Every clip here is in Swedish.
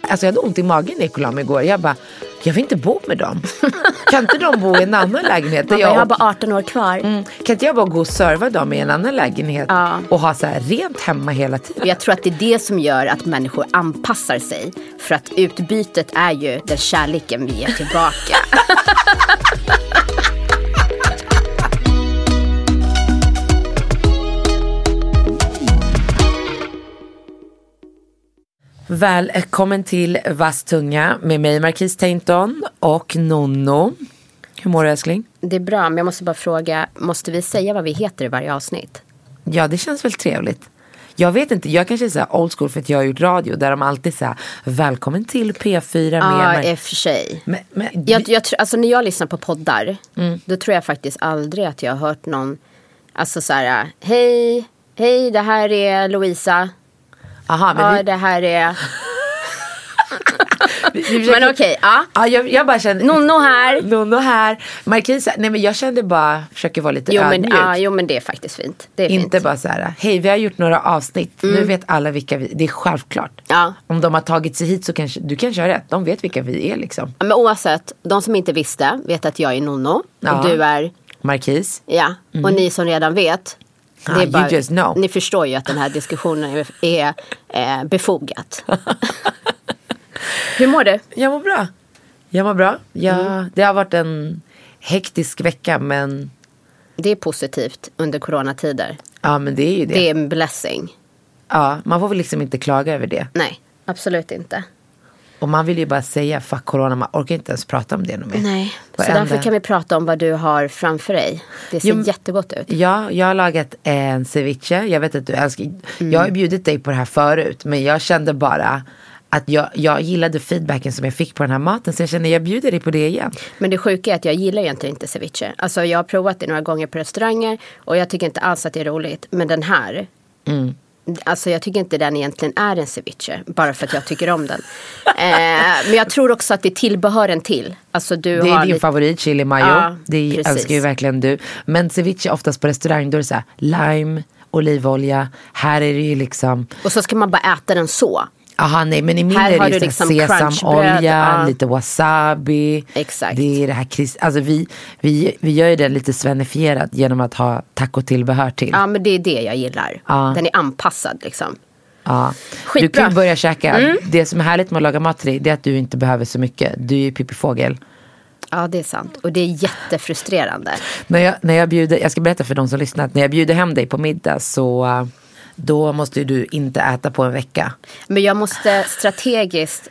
Alltså jag hade ont i magen när jag kollade igår. Jag bara, jag vill inte bo med dem. Kan inte de bo i en annan lägenhet? Där bara, jag har bara 18 år kvar. Mm. Kan inte jag bara gå och serva dem i en annan lägenhet och ha så här rent hemma hela tiden? Jag tror att det är det som gör att människor anpassar sig. För att utbytet är ju den kärleken vi ger tillbaka. Välkommen till Vass tunga med mig Marquis Tainton och Nonno. Hur mår du älskling? Det är bra, men jag måste bara fråga, måste vi säga vad vi heter i varje avsnitt? Ja det känns väl trevligt. Jag vet inte, jag kanske är så old school för att jag har gjort radio där de alltid säger välkommen till P4 med Ja, i och för sig. men, men, Jag, jag, alltså när jag lyssnar på poddar, Mm. då tror jag faktiskt aldrig att jag har hört någon, alltså så här, hej, hej, det här är Louisa. Aha, men Ja, vi, det här är... vi, vi försöker- Men okej, ja. Ja, jag, jag bara kände, Nonno här. Nonno här. Marquis, nej men jag kände bara, försöker vara lite Jo men, ödmjuk. ja, jo men det är faktiskt fint. Det är Inte fint. bara så här, hej vi har gjort några avsnitt, nu vet alla vilka vi, det är självklart. Ja. Om de har tagit sig hit så kanske, du kanske har rätt, de vet vilka vi är liksom. Ja, Men oavsett, de som inte visste vet att jag är Nonno. Ja. Och du är, Marquis, ja. Och ni som redan vet. Ah, know. Ni förstår ju att den här diskussionen är, är eh, befogat. Hur mår du? jag mår bra. Jag mår bra. Jag, Mm. Det har varit en hektisk vecka men, Det är positivt under coronatider. ja men det är ju det. Det är en blessing. Ja, man får väl liksom inte klaga över det. Nej, absolut inte. Och man vill ju bara säga fuck corona, man orkar inte ens prata om det mer. Nej, så Varenda- därför kan vi prata om vad du har framför dig. Det ser Jo, jättegott ut. Ja, jag har lagat en ceviche. Jag vet att du älskar, Mm. jag har bjudit dig på det här förut. Men jag kände bara att jag, jag gillade feedbacken som jag fick på den här maten. Så jag kände jag bjuder dig på det igen. Men det sjuka är att jag gillar egentligen inte ceviche. Alltså jag har provat det några gånger på restauranger och jag tycker inte alls att det är roligt. Men den här, Mm. Alltså jag tycker inte den egentligen är en ceviche. Bara för att jag tycker om den. eh, men jag tror också att det är tillbehören till. Alltså du Det är din lite- favorit, chili mayo. Ja, det precis. älskar ju verkligen du. Men ceviche oftast på restaurang då är det så här lime, olivolja. Här är det ju liksom Och så ska man bara äta den så. Aha, nej men i min Här är det du liksom liksom sesamolja, lite wasabi. Exakt. Det är det här kris- alltså vi, vi, vi gör ju det lite svenifierat genom att ha tacotillbehör till. Ja men det är det jag gillar. Ja. Den är anpassad liksom. Ja. Du Skitbra. kan ju börja käka. Det som är härligt med att laga mat till dig det är att du inte behöver så mycket. Du är ju pippifågel. Ja det är sant. Och det är jättefrustrerande. När jag, när jag bjuder, jag ska berätta för de som lyssnar att när jag bjuder hem dig på middag så uh, då måste du inte äta på en vecka. Men jag måste strategiskt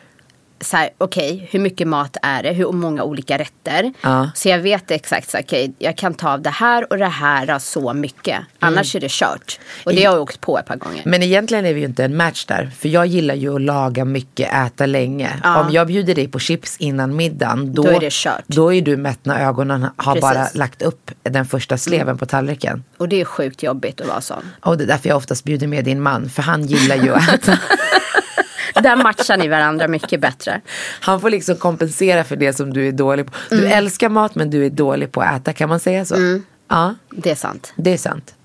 så här, okej, hur mycket mat är det? Hur många olika rätter? Ja. Så jag vet exakt, så, okej, jag kan ta av det här och det här av så mycket. Annars är det kört. Och det har jag åkt på ett par gånger. Men egentligen är vi ju inte en match där. För jag gillar ju att laga mycket, äta länge. Om jag bjuder dig på chips innan middagen. Då, Då är det kört. Då är du mätt när ögonen har Precis. bara lagt upp den första sleven på tallriken. Och det är sjukt jobbigt att vara sån. Och det är därför jag oftast bjuder med din man. För han gillar ju att äta. Där matchar ni varandra mycket bättre. Han får liksom kompensera för det som du är dålig på. Du Mm. älskar mat men du är dålig på att äta. Kan man säga så? Ja, Det är sant. det är sant.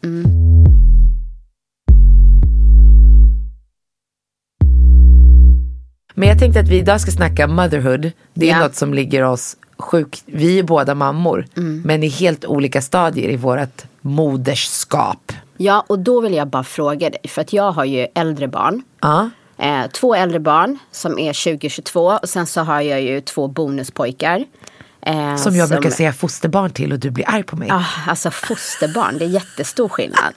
Men jag tänkte att vi idag ska snacka motherhood. Det är Ja. något som ligger oss sjukt. Vi är båda mammor. Mm. Men i helt olika stadier i vårt moderskap. Ja, och då vill jag bara fråga dig. För att jag har ju äldre barn. Ja. Eh, två äldre barn som är 2022 och sen så har jag ju två bonuspojkar. Eh, Som jag brukar säga fosterbarn till och du blir arg på mig. Ah, alltså fosterbarn, det är jättestor skillnad.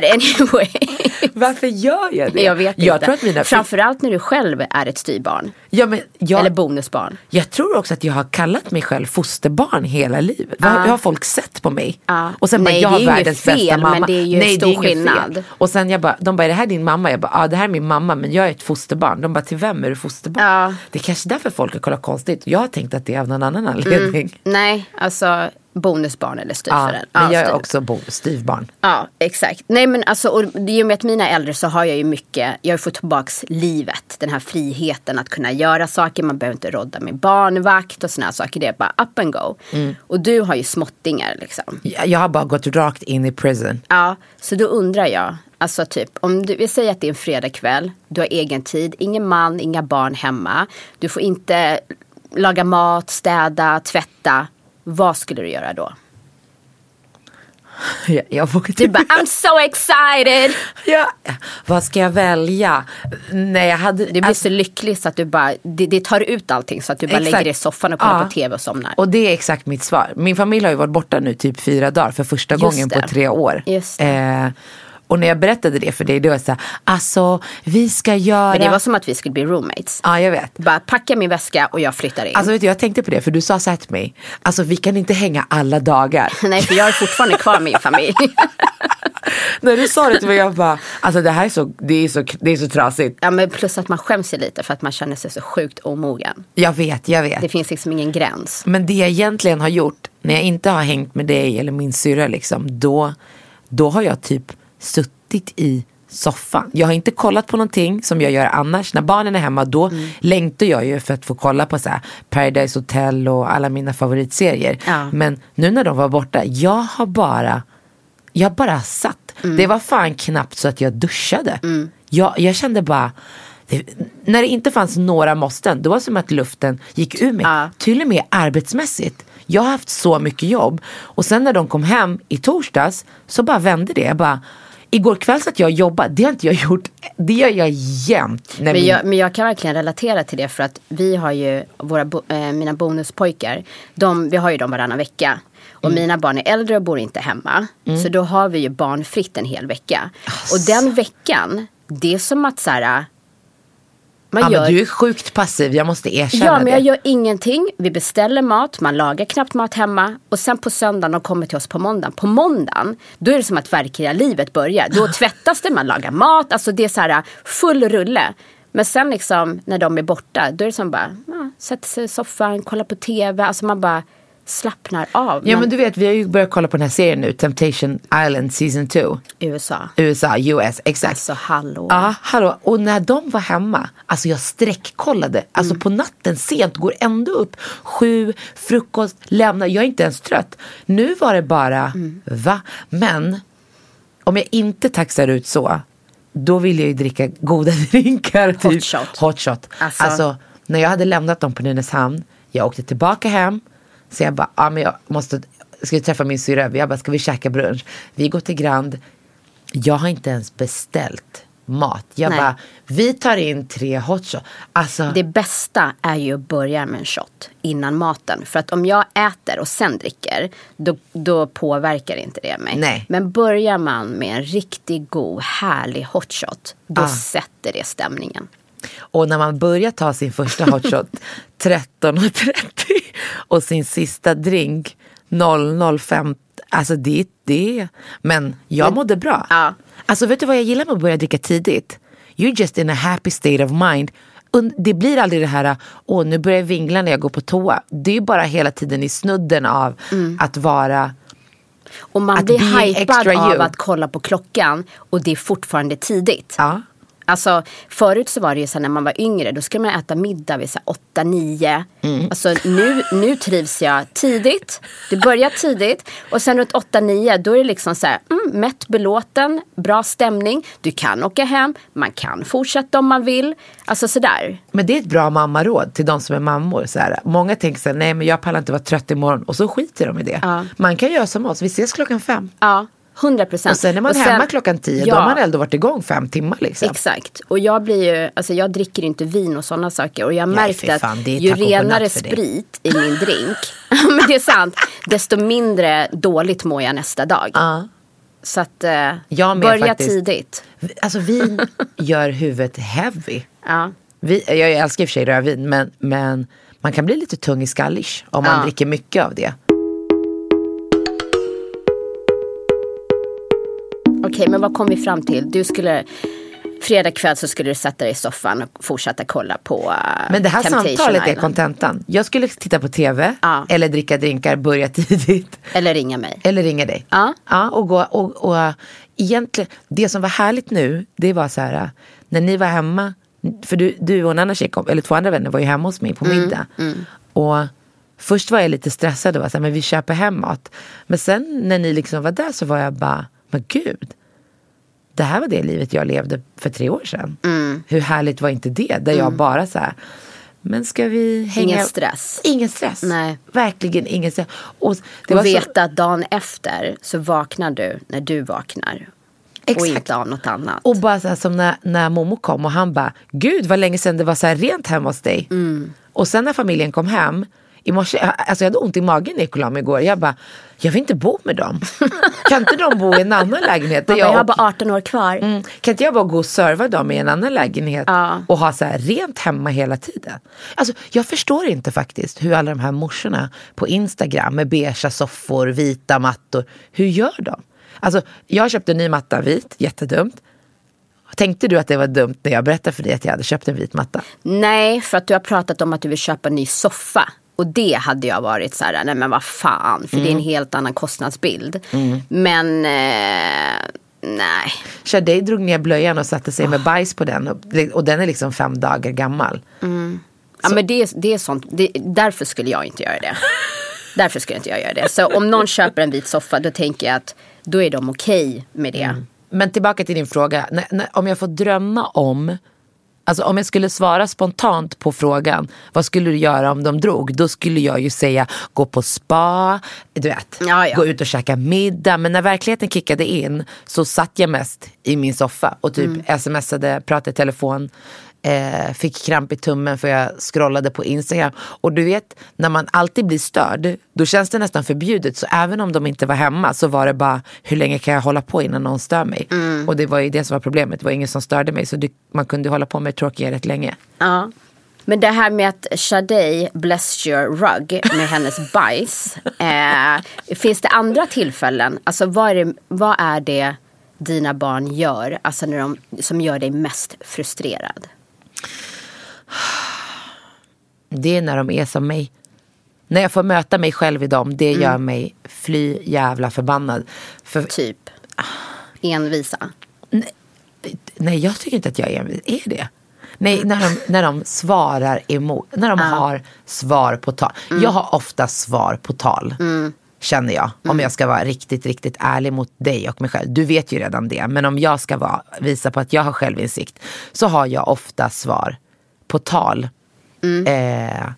But anyway. Varför gör jag det? Jag vet jag inte. Tror att mina... Framförallt när du själv är ett styvbarn. ja, men jag... Eller bonusbarn. Jag tror också att jag har kallat mig själv fosterbarn hela livet. Vad Ja. hur har folk sett på mig? Ja. Och sen bara, Nej, jag det har världens fel, bästa men mamma. det är ju Nej, stor det är skillnad. Fel. Och sen jag bara, de bara, är det här din mamma? Jag bara, ja det här är min mamma men jag är ett fosterbarn. De bara, till vem är du fosterbarn? Ja. Det är kanske därför folk har kollat konstigt. Jag har tänkt att det är av någon annan anledning. Nej, alltså bonusbarn eller Ja, styvföräldrar. men Ja, jag är också styvbarn. Ja, exakt. Nej men alltså, och i och med att mina är äldre så har jag ju mycket, jag har fått tillbaks livet. Den här friheten att kunna göra saker, man behöver inte rodda med barnvakt och här saker. Det är bara up and go. Mm. Och du har ju småttingar liksom. Jag jag har bara gått rakt in i prison. Ja, så då undrar jag, alltså typ om du, vi säger att det är en fredagkväll, du har egen tid, ingen man, inga barn hemma. Du får inte laga mat, städa, tvätta. Vad skulle du göra då? Jag, jag vågar Du bara I'm so excited! ja. Vad ska jag välja? Nej, jag hade... Du blir alltså- så lycklig så att du bara, det, det tar ut allting så att du bara Exakt. lägger dig i soffan och kollar Ja. på tv och somnar. Och det är exakt mitt svar. Min familj har ju varit borta nu typ fyra dagar för första Just gången det. på tre år. Just det. Eh, och när jag berättade det för dig, då var jag såhär, alltså vi ska göra... Men det var som att vi skulle bli roommates. Ja, jag vet. Bara packa min väska och jag flyttar in. Alltså vet du, jag tänkte på det, för du sa såhär till mig, alltså vi kan inte hänga alla dagar. Nej, för jag är fortfarande kvar med min familj. när du sa det till mig, jag bara, alltså det här är så, det är så, det är så trasigt. ja, men plus att man skäms ju lite för att man känner sig så sjukt omogen. Jag vet, jag vet. Det finns liksom ingen gräns. Men det jag egentligen har gjort när jag inte har hängt med dig eller min syrra liksom, då, då har jag typ suttit i soffan. Jag har inte kollat på någonting som jag gör annars. När barnen är hemma då Mm. längtar jag ju för att få kolla på så här Paradise Hotel och alla mina favoritserier. Ja. Men nu när de var borta, jag har bara, jag bara satt. Mm. Det var fan knappt så att jag duschade. Jag, jag kände bara, det, när det inte fanns några måsten, då var det som att luften gick ur mig. Ja. Till och med arbetsmässigt. Jag har haft så mycket jobb. Och sen när de kom hem i torsdags så bara vände det. Jag bara, igår kväll satt jag och jobbade. Det har inte jag gjort. Det gör jag jämt. Men min- jag, men jag kan verkligen relatera till det för att vi har ju, våra, eh, mina bonuspojkar, de, vi har ju dem varannan vecka. Och Mm. mina barn är äldre och bor inte hemma. Så då har vi ju barnfritt en hel vecka. Och den veckan, det är som att så här, man ja, gör, men du är sjukt passiv, jag måste erkänna Ja, men jag det. gör ingenting. Vi beställer mat, man lagar knappt mat hemma. Och sen på söndagen, de kommer till oss på måndagen. På måndagen, då är det som att verkliga livet börjar. Då tvättas det, man lagar mat. Alltså det är så här full rulle. Men sen liksom när de är borta, då är det som bara, ja, sätter sig i soffan, kollar på tv. Alltså man bara slappnar av. Ja Men men du vet, vi har ju börjat kolla på den här serien nu, Temptation Island season 2. USA. USA, US, exakt. Alltså hallå. Ja, hallå. Och när de var hemma, alltså jag sträckkollade. Alltså på natten sent, går ändå upp sju, frukost, lämnar. Jag är inte ens trött. Nu var det bara, va? Men om jag inte taxar ut så, då vill jag ju dricka goda drinkar. Typ. Hot shot. Hot shot. Alltså- Alltså, när jag hade lämnat dem på Nynäshamn, jag åkte tillbaka hem. Så jag bara, ja men jag måste, ska jag träffa min syrra. Jag bara, ska vi käka brunch? Vi går till Grand. Jag har inte ens beställt mat. Jag Nej. bara, vi tar in tre hot shot. Alltså, Det bästa är ju att börja med en shot innan maten. För att om jag äter och sen dricker, då, då påverkar inte det mig. Nej. Men börjar man med en riktigt god, härlig hot shot, då Ah. sätter det stämningen. Och när man börjar ta sin första hot shot 13.30 och sin sista drink 00.05. Alltså det, det Men jag mådde bra. Ja. Alltså vet du vad jag gillar med att börja dricka tidigt? You're just in a happy state of mind. Det blir aldrig det här, åh nu börjar jag vingla när jag går på toa. Det är bara hela tiden i snudden av att vara Och man blir hypad av att kolla på klockan och det är fortfarande tidigt. Ja. Alltså förut så var det ju så när man var yngre, då skulle man äta middag vid så här 8-9. Mm. Alltså nu, nu trivs jag tidigt. Det börjar tidigt och sen runt 8-9 då är det liksom så här, mm, mätt, belåten, bra stämning. Du kan åka hem, man kan fortsätta om man vill. Alltså sådär. Men det är ett bra mammaråd till de som är mammor. Så här. Många tänker så här, nej men jag pallar inte vara trött imorgon. Och så skiter de i det. Ja. Man kan göra som oss, vi ses klockan fem. Ja, 100 procent. Och sen är man hemma klockan tio, då har man ändå varit igång fem timmar liksom. Exakt. Och jag blir ju, alltså jag dricker inte vin och sådana saker. Och jag Nej, märkte att ju och renare sprit i min drink, men det är sant, desto mindre dåligt mår jag nästa dag. Ja. Så att eh, börja faktiskt. tidigt. Alltså vin gör huvudet heavy. Ja. Vi, jag älskar i och för sig rödvin men, men man kan bli lite tung i skallish om man Ja. dricker mycket av det. Okej, men vad kom vi fram till? Du skulle, fredag kväll så skulle du sätta dig i soffan och fortsätta kolla på uh, Men det här Temptation samtalet är Island. kontentan. Jag skulle titta på tv Ja. eller dricka drinkar, börja tidigt. Eller ringa mig. Eller ringa dig. Ja. ja och, gå, och, och egentligen, det som var härligt nu, det var så här, när ni var hemma, för du, du och en annan tjej, eller två andra vänner var ju hemma hos mig på Mm, middag. Och först var jag lite stressad och var så här, men vi köper hem mat. Men sen när ni liksom var där så var jag bara, men gud. Det här var det livet jag levde för tre år sedan. Mm. Hur härligt var inte det? Där jag bara så här, men ska vi hänga? Ingen stress. Ingen stress. Nej. Verkligen ingen stress. Och det Och var så- veta att dagen efter så vaknar du när du vaknar. Och Exakt. inte av något annat. Och bara så här, som när, när Momo kom och han bara, gud vad länge sedan det var så här rent hemma hos dig. Mm. Och sen när familjen kom hem, i morse, alltså jag hade ont i magen när Nicola igår. Jag bara, jag vill inte bo med dem. kan inte de bo i en annan lägenhet? bara, jag har bara 18 år kvar. Mm. Kan inte jag bara gå och serva dem i en annan lägenhet Ja. och ha så här rent hemma hela tiden? Alltså, jag förstår inte faktiskt hur alla de här morsorna på Instagram med beiga soffor, vita mattor, hur gör de? Alltså, jag köpte en ny matta vit, jättedumt. Tänkte du att det var dumt när jag berättade för dig att jag hade köpt en vit matta? Nej, för att du har pratat om att du vill köpa en ny soffa. Och det hade jag varit så här, nej men vad fan, för det är en helt annan kostnadsbild. Men, eh, nej. Shadej drog ner blöjan och satte sig med bajs på den och, och den är liksom fem dagar gammal. Ja, men det, det är sånt, det, därför skulle jag inte göra det. därför skulle inte jag göra det. Så om någon köper en vit soffa, då tänker jag att då är de okej med det. Men tillbaka till din fråga. När, om jag får drömma om, alltså om jag skulle svara spontant på frågan, vad skulle du göra om de drog? Då skulle jag ju säga gå på spa, du vet, Ja, ja. gå ut och käka middag. Men när verkligheten kickade in så satt jag mest i min soffa och typ smsade, pratade i telefon. Eh, fick kramp i tummen för jag scrollade på Instagram. Och du vet, när man alltid blir störd, då känns det nästan förbjudet. Så även om de inte var hemma så var det bara, hur länge kan jag hålla på innan någon stör mig? Och det var ju det som var problemet, det var ingen som störde mig. Så det, man kunde hålla på med tråkiga rätt länge. Ja. Men det här med att Sade blessed your rug med hennes bajs. Eh, finns det andra tillfällen? Alltså vad är det, vad är det dina barn gör alltså när de, som gör dig mest frustrerad? Det är när de är som mig. När jag får möta mig själv i dem, det gör mig fly jävla förbannad. För, Typ envisa. nej, jag tycker inte att jag är, är det. Nej, när de, när de svarar emot, när de har svar på tal. Jag har ofta svar på tal. Känner jag. Om jag ska vara riktigt, riktigt ärlig mot dig och mig själv. Du vet ju redan det. Men om jag ska vara, visa på att jag har självinsikt. Så har jag ofta svar på tal. Eh,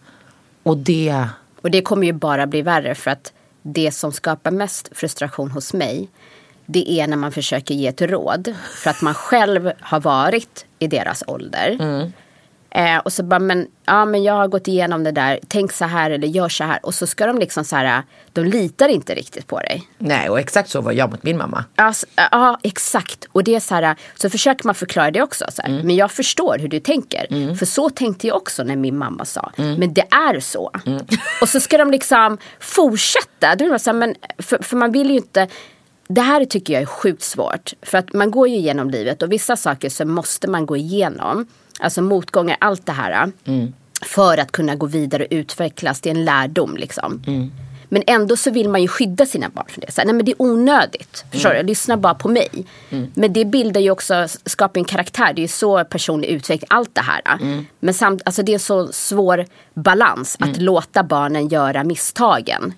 och det... Och det kommer ju bara bli värre för att det som skapar mest frustration hos mig det är när man försöker ge ett råd för att man själv har varit i deras ålder. Eh, och så bara, men, ja, men jag har gått igenom det där, tänk så här eller gör så här. Och så ska de liksom så här, de litar inte riktigt på dig. Nej, och exakt så var jag mot min mamma. Alltså, ja, exakt. Och det är så här, så försöker man förklara det också. Så här. Men jag förstår hur du tänker. För så tänkte jag också när min mamma sa. Men det är så. Och så ska de liksom fortsätta. Då är så här, men, för, för man vill ju inte. Det här tycker jag är sjukt svårt. För att man går ju igenom livet och vissa saker så måste man gå igenom. Alltså motgångar, allt det här. För att kunna gå vidare och utvecklas. Det är en lärdom liksom. Men ändå så vill man ju skydda sina barn från det. Så här, nej men det är onödigt. Förstår du? Lyssna bara på mig. Men det bildar ju också, skapar en karaktär. Det är ju så personlig utveckling, allt det här. Men samt, alltså det är så svår balans att låta barnen göra misstagen.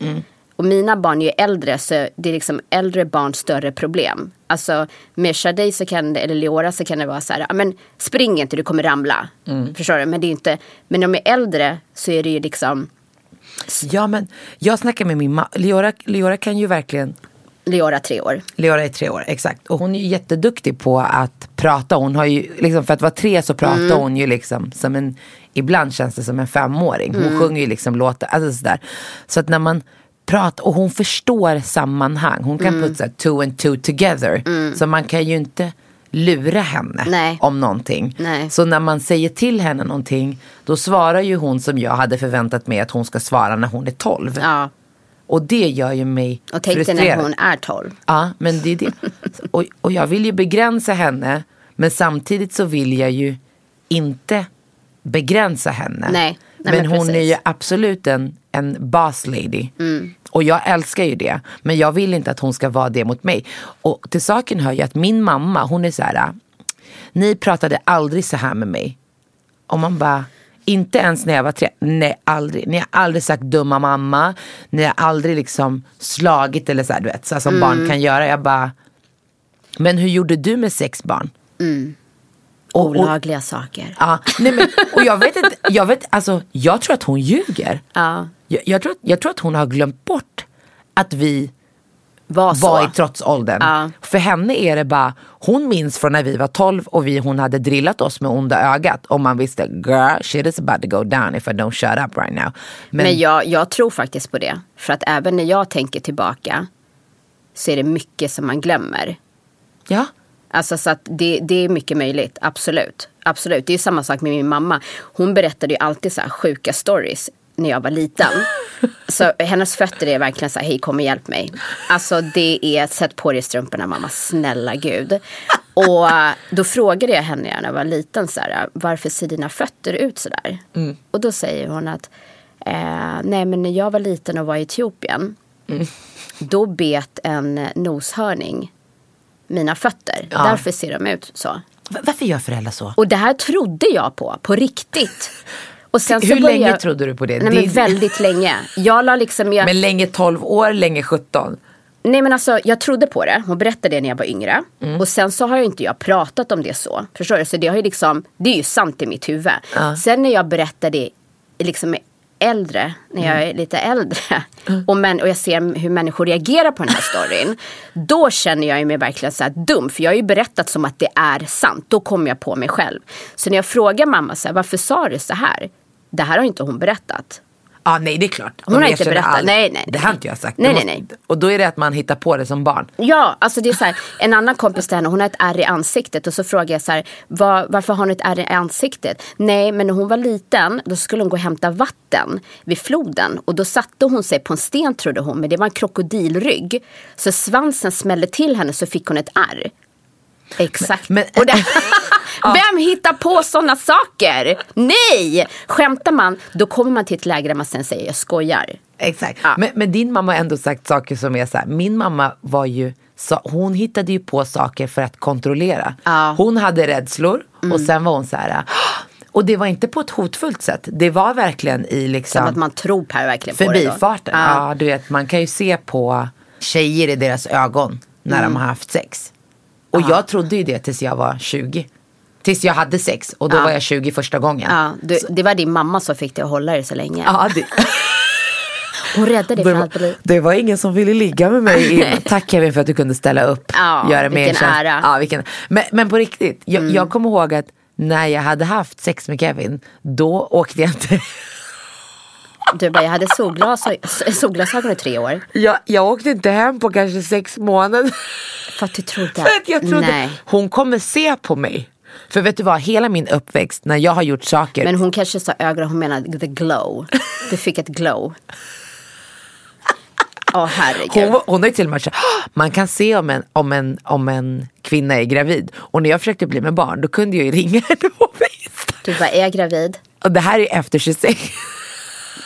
Och mina barn är ju äldre så det är liksom äldre barn större problem. Alltså med Shadej så kan det, eller Leora så kan det vara så här, "Ja, men spring inte du kommer ramla. Förstår du? Men det är inte, men om de är äldre så är det ju liksom Ja, men jag snackar med min mamma. Leora, Leora kan ju verkligen Leora tre år. Leora är tre år, exakt. Och hon är ju jätteduktig på att prata. Hon har ju, liksom, för att vara tre så pratar Mm. hon ju liksom som en, ibland känns det som en femåring. Hon Mm. sjunger ju liksom låtar, alltså sådär. Så att när man prata och hon förstår sammanhang. Hon kan Mm. putsa two and two together. Så man kan ju inte lura henne Nej. om någonting. Nej. Så när man säger till henne någonting då svarar ju hon som jag hade förväntat mig att hon ska svara när hon är 12. Ja. Och det gör ju mig Och tänk dig när hon är 12. Ja, men det är det. Och, och jag vill ju begränsa henne. Men samtidigt så vill jag ju inte begränsa henne. Nej, nej, men, men hon är ju absolut en, en boss lady. Mm. Och jag älskar ju det. Men jag vill inte att hon ska vara det mot mig. Och till saken hör ju att min mamma, hon är så här. Ni pratade aldrig så här med mig. Och man bara, inte ens när jag var tre. Nej, aldrig. Ni har aldrig sagt dumma mamma. Ni har aldrig liksom slagit eller så här, du vet, så här som Mm. barn kan göra. Jag bara, men hur gjorde du med sex barn? Och- och- Olagliga saker. Ja, nej men, och jag vet inte, jag vet, alltså jag tror att hon ljuger. Ja. Jag, jag, tror, att- jag tror att hon har glömt bort att vi Var så. var i trotsåldern. Ja. För henne är det bara, hon minns från när vi var 12 och vi, hon hade drillat oss med onda ögat. Och man visste, girl shit is about to go down if I don't shut up right now. Men, Men jag, jag tror faktiskt på det. För att även när jag tänker tillbaka så är det mycket som man glömmer. ja, Alltså så att det, det är mycket möjligt, absolut. Absolut, det är samma sak med min mamma. Hon berättade ju alltid så här sjuka stories när jag var liten. Så hennes fötter är verkligen så här, hej kom och hjälp mig. Alltså det är, sätt på dig strumporna mamma, snälla gud. Och då frågade jag henne när jag var liten så här, varför ser dina fötter ut så där? Och då säger hon att, eh, nej men när jag var liten och var i Etiopien, då bet en noshörning mina fötter. Ja. Därför ser de ut så. Va- varför gör föräldrar så? Och det här trodde jag på, på riktigt. Och sen så Hur länge trodde du på det? Nej Det- men väldigt länge. Jag la liksom... Jag... Men länge 12 år, länge 17. Nej men alltså jag trodde på det. Hon berättade det när jag var yngre. Mm. Och sen så har ju inte jag pratat om det så. Förstår du? Så det har ju liksom, det är ju sant i mitt huvud. Sen när jag berättar det liksom är äldre, när jag är Mm. lite äldre. Och, men, och jag ser hur människor reagerar på den här storyn. då känner jag mig verkligen så här dum. För jag har ju berättat som att det är sant. Då kommer jag på mig själv. Så när jag frågar mamma så här, varför sa du så här? Det här har inte hon berättat. Ja, nej det är klart. Hon De har inte berättat. aldrig. Nej, nej, Det nej. har inte jag sagt. Nej, Det nej, måste- Och då är det att man hittar på det som barn. Ja, alltså det är så här, en annan kompis till henne, hon har ett ärr i ansiktet och så frågar jag så här, "Var, varför har hon ett ärr i ansiktet? Nej, men när hon var liten då skulle hon gå och hämta vatten vid floden och då satte hon sig på en sten trodde hon, men det var en krokodilrygg. Så svansen smällde till henne så fick hon ett ärr. Exakt. Men- och det, Vem hittar på sådana saker? Nej! Skämtar man, då kommer man till ett läge där man sen säger jag skojar. Exakt. Ja. Men, men din mamma har ändå sagt saker som är så här. Min mamma var ju, sa- hon hittade ju på saker för att kontrollera. Ja. Mm. Hon hade rädslor och sen var hon så här. Och det var inte på ett hotfullt sätt. Det var verkligen i Som liksom att man tror på verkligen på förbifarten. Ja. du vet, man kan ju se på tjejer i deras ögon när Mm. de har haft sex. Och jag trodde ju det tills jag var 20. Tills jag hade sex och då Ja. var jag 20 första gången. Ja, du, det var din mamma som fick dig att hålla dig så länge. Ja, det, Hon räddade dig från allt liv. det var ingen som ville ligga med mig. Tack Kevin för att du kunde ställa upp. Ja, göra vilken en tjänst. ära. Mm. Ja, vilken, men, men på riktigt, jag, jag kommer ihåg att när jag hade haft sex med Kevin, då åkte jag inte Du bara, jag hade solglasögon, solglasögon i tre år. jag, jag åkte inte hem på kanske sex månader. För att du trodde. För att jag trodde Nej. hon kommer se på mig. För vet du vad, hela min uppväxt när jag har gjort saker. Men hon kanske sa ögon, hon menade the glow. Du fick ett glow. Herregud. hon, hon har ju till och med sagt, "Ah, man kan se om en, om, en, om en kvinna är gravid. Och när jag försökte bli med barn då kunde jag ju ringa henne på Facetime. Du bara, är jag gravid? Och det här är efter 26.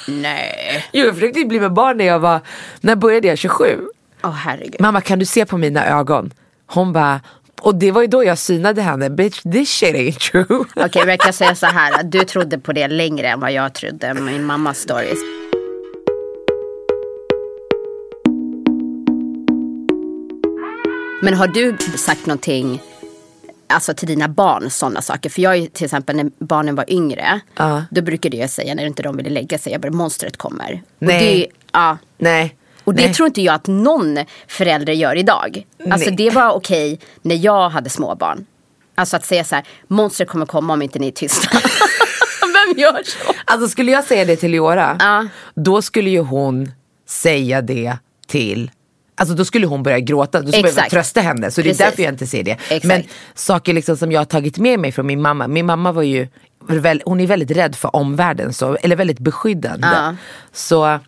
Nej. Jo, jag försökte bli med barn när jag var, när började jag 27? Åh herregud. Mamma kan du se på mina ögon? Hon bara, och det var ju då jag synade henne, bitch this shit ain't true. Okej, men jag kan säga så här. Du trodde på det längre än vad jag trodde. Min mammas stories. Men har du sagt någonting alltså till dina barn sådana saker? För jag är till exempel när barnen var yngre. Ja. Då brukade jag säga när inte de ville lägga sig. Jag bara, monstret kommer. Nej. Och det, ja. Nej. Och det nej. tror inte jag att någon förälder gör idag. Alltså Nej. det var okej när jag hade småbarn. Alltså att säga så här, monstret kommer komma om inte ni är tysta. Vem gör så? Alltså skulle jag säga det till Leora, Ja. då skulle ju hon säga det till Alltså då skulle hon börja gråta, då skulle jag trösta henne. Så det är Precis. därför jag inte säger det. Exakt. Men saker liksom som jag har tagit med mig från min mamma. Min mamma var ju, hon är väldigt rädd för omvärlden, så, eller väldigt beskyddande. Ja. Så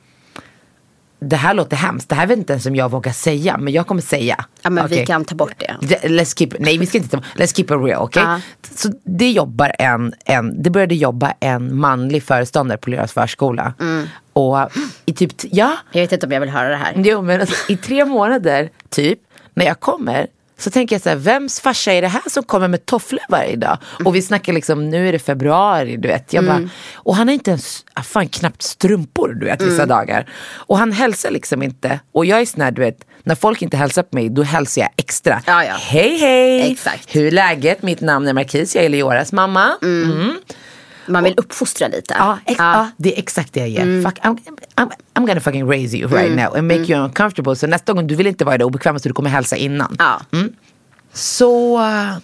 det här låter hemskt, det här vet inte ens om jag vågar säga, men jag kommer säga. Ja men vi Okej? kan ta bort det. Let's keep, nej vi ska inte ta, let's keep it real, okej? Ja. Så det jobbar en, en, det började jobba en manlig föreståndare på Leras förskola. Mm. Och i typ, ja, Jag vet inte om jag vill höra det här. jo men alltså, i tre månader typ, när jag kommer så tänker jag så här, vems farsa är det här som kommer med tofflor varje dag? Och vi snackar liksom, nu är det februari, du vet. Jag bara, och han har inte ens, ah, fan knappt strumpor du vet vissa dagar. Och han hälsar liksom inte. Och jag är sån här, du vet, när folk inte hälsar på mig, då hälsar jag extra. Ja, ja. Hej hej! Exakt. Hur är läget? Mitt namn är Marquis, jag är Leoras mamma. Mm. Man vill uppfostra lite. Ja, ex- ja, det är exakt det jag gör. Fuck, I'm, I'm, I'm gonna fucking raise you right now and make you uncomfortable. Så nästa gång du vill inte vara där obekväma så du kommer hälsa innan. Ja. Så uh,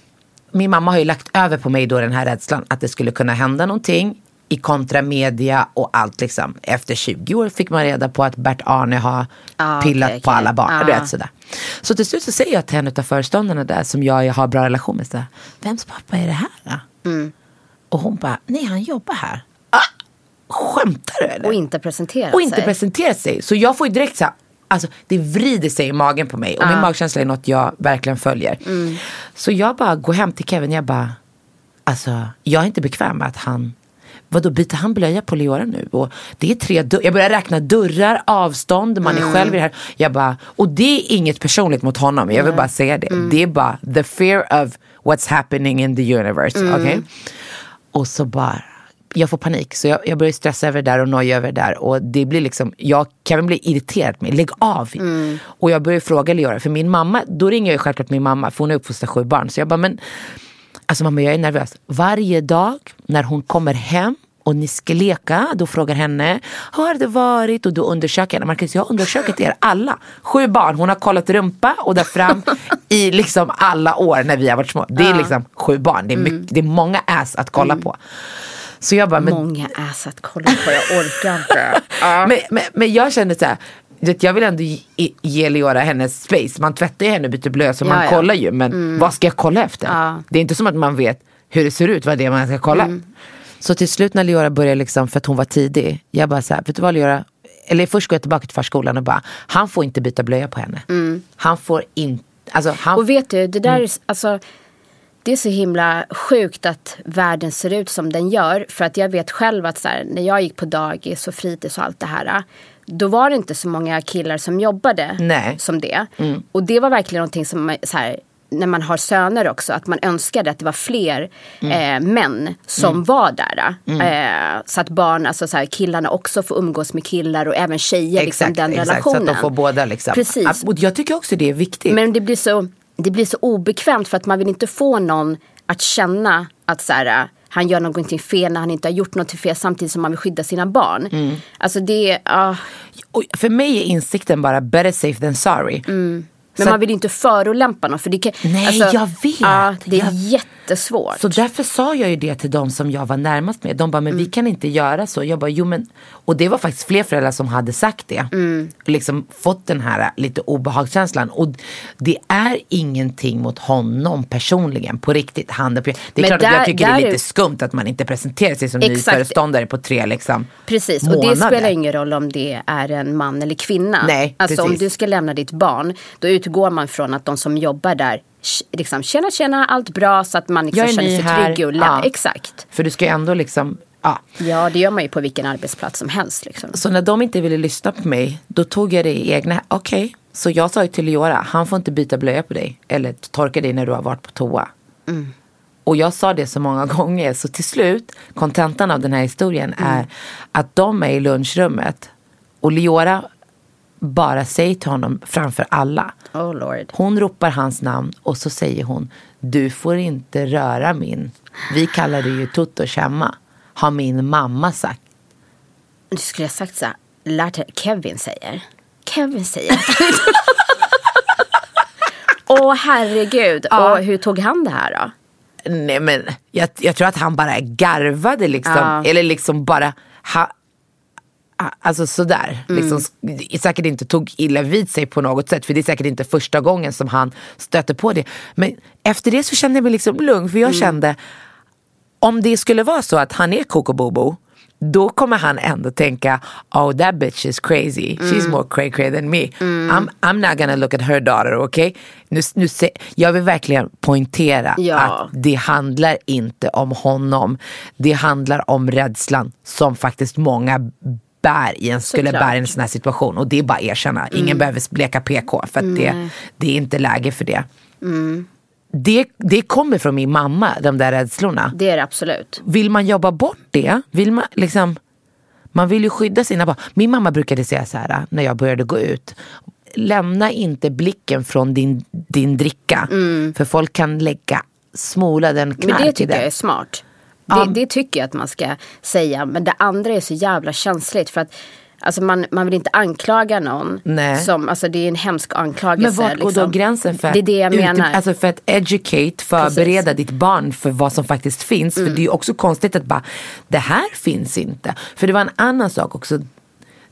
min mamma har ju lagt över på mig då den här rädslan att det skulle kunna hända någonting i kontra media och allt liksom. Efter 20 år fick man reda på att Bert-Arne har Ah, pillat okej, på okej. alla barn. Ah. Du vet, sådär. Så till slut så säger jag till en av föreståndarna där som jag har bra relation med. Så här, Vems pappa är det här då? Mm. Och hon bara, nej han jobbar här. Ah, skämtar du eller? Och inte presentera och inte sig. presentera sig. Så jag får ju direkt så här, alltså det vrider sig i magen på mig. Och min magkänsla är något jag verkligen följer. Så jag bara går hem till Kevin, jag bara, alltså jag är inte bekväm med att han Vadå byter han blöja på Leora nu? Och det är tre dörrar. Jag börjar räkna dörrar, avstånd, man är själv i det här. Jag bara, och det är inget personligt mot honom. Jag vill bara säga det. Det är bara the fear of what's happening in the universe. okej? Och så bara, jag får panik. Så jag, jag börjar stressa över det där och noja över det där. Och det blir liksom, jag, Kevin blir irriterad mig, lägg av. Och jag börjar fråga Leora, för min mamma, då ringer jag självklart min mamma, för hon har uppfostrat sju barn. Så jag bara, men alltså mamma jag är nervös. Varje dag när hon kommer hem och ni ska leka, då frågar henne, har det varit? Och då undersöker henne. Marcus, jag har undersökt er alla. Sju barn, hon har kollat rumpa och där fram i liksom alla år när vi har varit små. Det är liksom sju barn, det är, mycket, det är många ass att kolla på. Så jag bara, men Många ass att kolla på, jag orkar inte. men, men, men jag kände så här, jag vill ändå ge, ge Leora hennes space. Man tvättar ju henne och byter blöja så Ja, man ja. kollar ju. Men vad ska jag kolla efter? Ja. Det är inte som att man vet hur det ser ut, vad det är man ska kolla. Så till slut när Leora började, liksom, för att hon var tidig. Jag bara så här, vet du vad Leora? Eller först går jag tillbaka till förskolan och bara, han får inte byta blöja på henne. Han får inte, alltså han Och vet du, det där Mm. är, alltså, det är så himla sjukt att världen ser ut som den gör. För att jag vet själv att här, när jag gick på dagis och fritids och allt det här. Då var det inte så många killar som jobbade Nej. Mm. som det. Och det var verkligen någonting som så här, när man har söner också, att man önskade att det var fler Mm. eh, män som var där. Eh, så att barn, alltså så här, killarna också får umgås med killar och även tjejer, liksom den exakt, relationen. Så att de får båda liksom. Precis. Och jag tycker också det är viktigt. Men det blir, så, det blir så obekvämt för att man vill inte få någon att känna att så här, äh, han gör någonting fel när han inte har gjort något fel samtidigt som man vill skydda sina barn. Mm. Alltså det, och för mig är insikten bara better safe than sorry. Men Så man att- vill ju inte förolämpa någon. För det kan, Nej, alltså, jag vet. Ja, det är Jag- jättesvårt. Så därför sa jag ju det till de som jag var närmast med. De bara, men vi Mm. kan inte göra så. Jag bara, jo men. Och det var faktiskt fler föräldrar som hade sagt det. Mm. Liksom fått den här lite obehagskänslan. Och det är ingenting mot honom personligen på riktigt. På, det är Men klart att där- jag tycker det är är- lite skumt att man inte presenterar sig som ny Exakt. föreståndare på tre liksom, Precis, och månader. det spelar ingen roll om det är en man eller kvinna. Nej, alltså om precis. du ska lämna ditt barn, då utgår man från att de som jobbar där liksom, tjena tjena, allt bra så att man liksom Jag är känner sig här. trygg och Ja. Exakt. För du ska ju ändå liksom, ja. Ja, det gör man ju på vilken arbetsplats som helst. Liksom. Så när de inte ville lyssna på mig, då tog jag det i egna, okej. Så jag sa ju till Leora, han får inte byta blöja på dig. Eller torka dig när du har varit på toa. Och jag sa det så många gånger, så till slut, kontentan av den här historien är att de är i lunchrummet. Och Leora bara säger till honom framför alla. Oh lord. Hon ropar hans namn och så säger hon, du får inte röra min. Vi kallar det ju Toto Kemma. Har min mamma sagt. Du skulle ha sagt så här, lärt Kevin säger. Kevin säger. Åh herregud. Och hur tog han det här då? Nej men jag, jag tror att han bara garvade liksom. Ja. Eller liksom bara. Ha, alltså sådär. Liksom, säkert inte tog illa vid sig på något sätt. För det är säkert inte första gången som han stöter på det. Men efter det så kände jag mig liksom lugn. För jag kände, om det skulle vara så att han är Coco Bobo då kommer han ändå tänka, oh that bitch is crazy. She's more cray cray than me. I'm, I'm not gonna look at her daughter, okay? Nu, nu se, jag vill verkligen poängtera Ja. att det handlar inte om honom. Det handlar om rädslan som faktiskt många bär i en, skulle Såklart. bära i en sån här situation. Och det är bara att erkänna. Ingen behöver bleka PK för att det, det är inte läge för det. det. Det kommer från min mamma, de där rädslorna Det är det absolut. vill man jobba bort det, vill man liksom man vill ju skydda sina barn. Min mamma brukade säga så här när jag började gå ut. Lämna inte blicken från din, din dricka. För folk kan lägga smola den knark Mm. Men det tycker jag är smart. Det, det tycker jag att man ska säga. Men det andra är så jävla känsligt. För att alltså man, man vill inte anklaga någon. Nej. Som, alltså det är en hemsk anklagelse. Men vart går liksom. då gränsen för att, Det är det jag menar. alltså för att educate, förbereda ditt barn för vad som faktiskt finns. Mm. För det är också konstigt att bara, det här finns inte. För det var en annan sak också,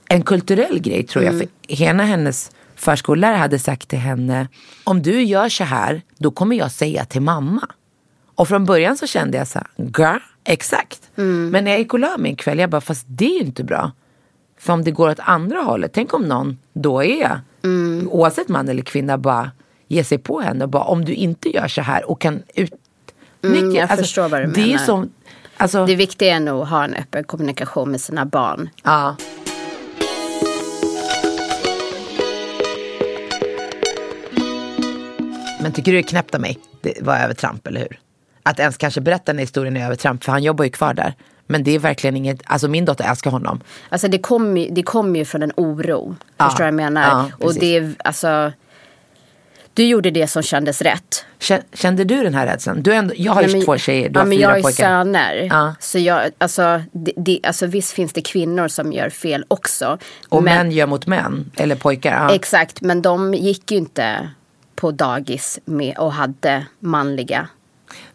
en kulturell grej tror jag. Mm. För ena hennes förskollärare hade sagt till henne, om du gör så här, då kommer jag säga till mamma. Och från början så kände jag så här, exakt. Mm. Men när jag gick och la mig en kväll, jag bara, fast det är ju inte bra. För om det går åt andra hållet, tänk om någon då är, Mm. oavsett man eller kvinna, bara ger sig på henne och bara, om du inte gör så här och kan utnyttja. Mm, jag förstår vad du det Är menar. som, alltså, Det viktiga är nog att ha en öppen kommunikation med sina barn. ja. Men tycker du det är knäppt av mig? Det var övertramp, eller hur? Att ens kanske berätta den historien är övertramp, för han jobbar ju kvar där. Men det är verkligen inget, alltså min dotter älskar honom. Alltså det kommer ju, det kom ju från en oro. Ja. Förstår du vad jag menar? Ja, och det är alltså. Du gjorde det som kändes rätt. Kä- Kände du den här rädslan? Du är ändå, jag har ju men- två tjejer, du ja, har men fyra jag har ju pojkar. söner. Ja. Så jag, alltså, det, det, alltså visst finns det kvinnor som gör fel också. Och men, män gör mot män, eller pojkar. Ja. Exakt, men de gick ju inte på dagis med och hade manliga.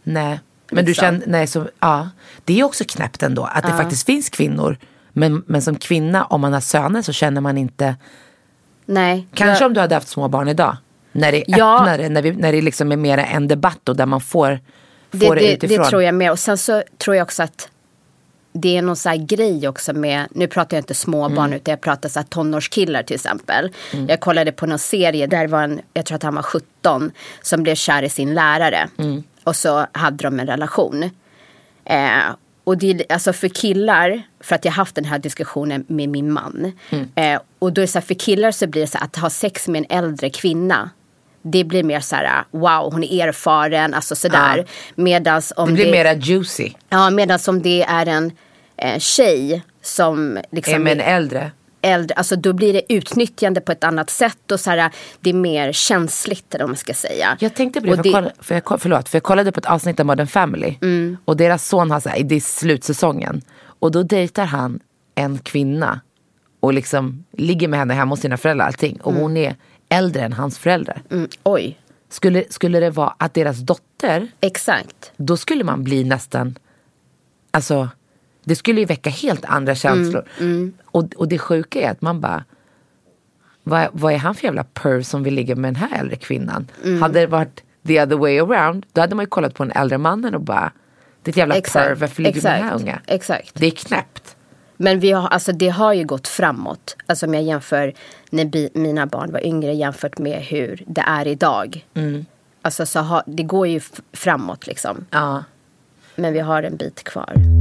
Nej, men du känner, nej så, ja. Det är också knäppt ändå att det faktiskt finns kvinnor. Men, men som kvinna, om man har söner så känner man inte, Nej. kanske om du hade haft små barn idag. När det är Ja. öppnare, när, vi, när det liksom är mer en debatt och där man får, får det, det, utifrån. det tror jag med. Och sen så tror jag också att det är någon så här grej också med, nu pratar jag inte småbarn Mm. utan jag pratar så här tonårskillar till exempel. Jag kollade på någon serie där var en, jag tror att han var 17, som blev kär i sin lärare. Mm. Och så hade de en relation. Eh, och det alltså för killar, för att jag har haft den här diskussionen med min man. Mm. Eh, och då är det så här, för killar så blir det så här, att ha sex med en äldre kvinna. Det blir mer så här, wow hon är erfaren, alltså sådär. Ja. Medans om det blir mera juicy. Ja, medan som det är en eh, tjej som liksom är med en äldre. Äldre, alltså då blir det utnyttjande på ett annat sätt och så här, det är mer känsligt eller vad man ska säga. Jag tänkte på det, för, jag kollade, för jag, förlåt, för jag kollade på ett avsnitt av Modern Family. Mm. Och deras son har så här, det är slutsäsongen. Och då dejtar han en kvinna. Och liksom ligger med henne hemma hos sina föräldrar allting. Och hon är äldre än hans föräldrar. Mm, oj, Skulle, skulle det vara att deras dotter, exakt. då skulle man bli nästan, alltså det skulle ju väcka helt andra känslor. Och, och det sjuka är att man bara, vad, vad är han för jävla perv som vill ligga med den här äldre kvinnan? Hade det varit the other way around, då hade man ju kollat på den äldre mannen och bara, det är ett jävla perv, varför ligger du med den här unga? Exakt. Det är knäppt. Men vi har, alltså, det har ju gått framåt. Alltså om jag jämför när bi, mina barn var yngre jämfört med hur det är idag. Mm. Alltså så har, det går ju framåt liksom. Ja. Men vi har en bit kvar.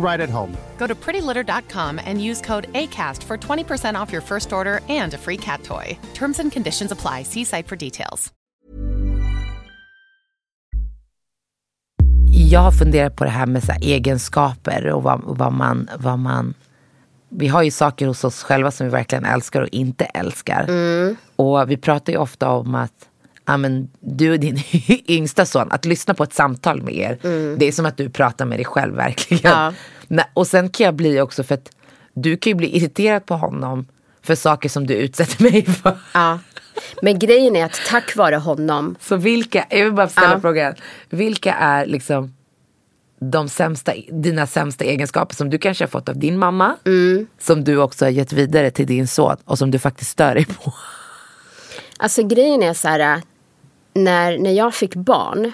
right at home. Go to prettylitter.com and use code ACAST for 20% off your first order and a free cat toy. Terms and conditions apply. See site for details. Jag har funderat på det här med så här egenskaper och vad, vad, man, vad man... Vi har ju saker hos oss själva som vi verkligen älskar och inte älskar. Och vi pratar ju ofta om att ja, men du och din yngsta son, att lyssna på ett samtal med er. Det är som att du pratar med dig själv verkligen. Ja. Och sen kan jag bli också för att du kan ju bli irriterad på honom för saker som du utsätter mig för. Ja. Men grejen är att tack vare honom, Så vilka, jag vill bara ställa Ja. frågan. Vilka är liksom de sämsta, dina sämsta egenskaper som du kanske har fått av din mamma. Mm. Som du också har gett vidare till din son och som du faktiskt stör dig på. alltså grejen är så här, när, när jag fick barn,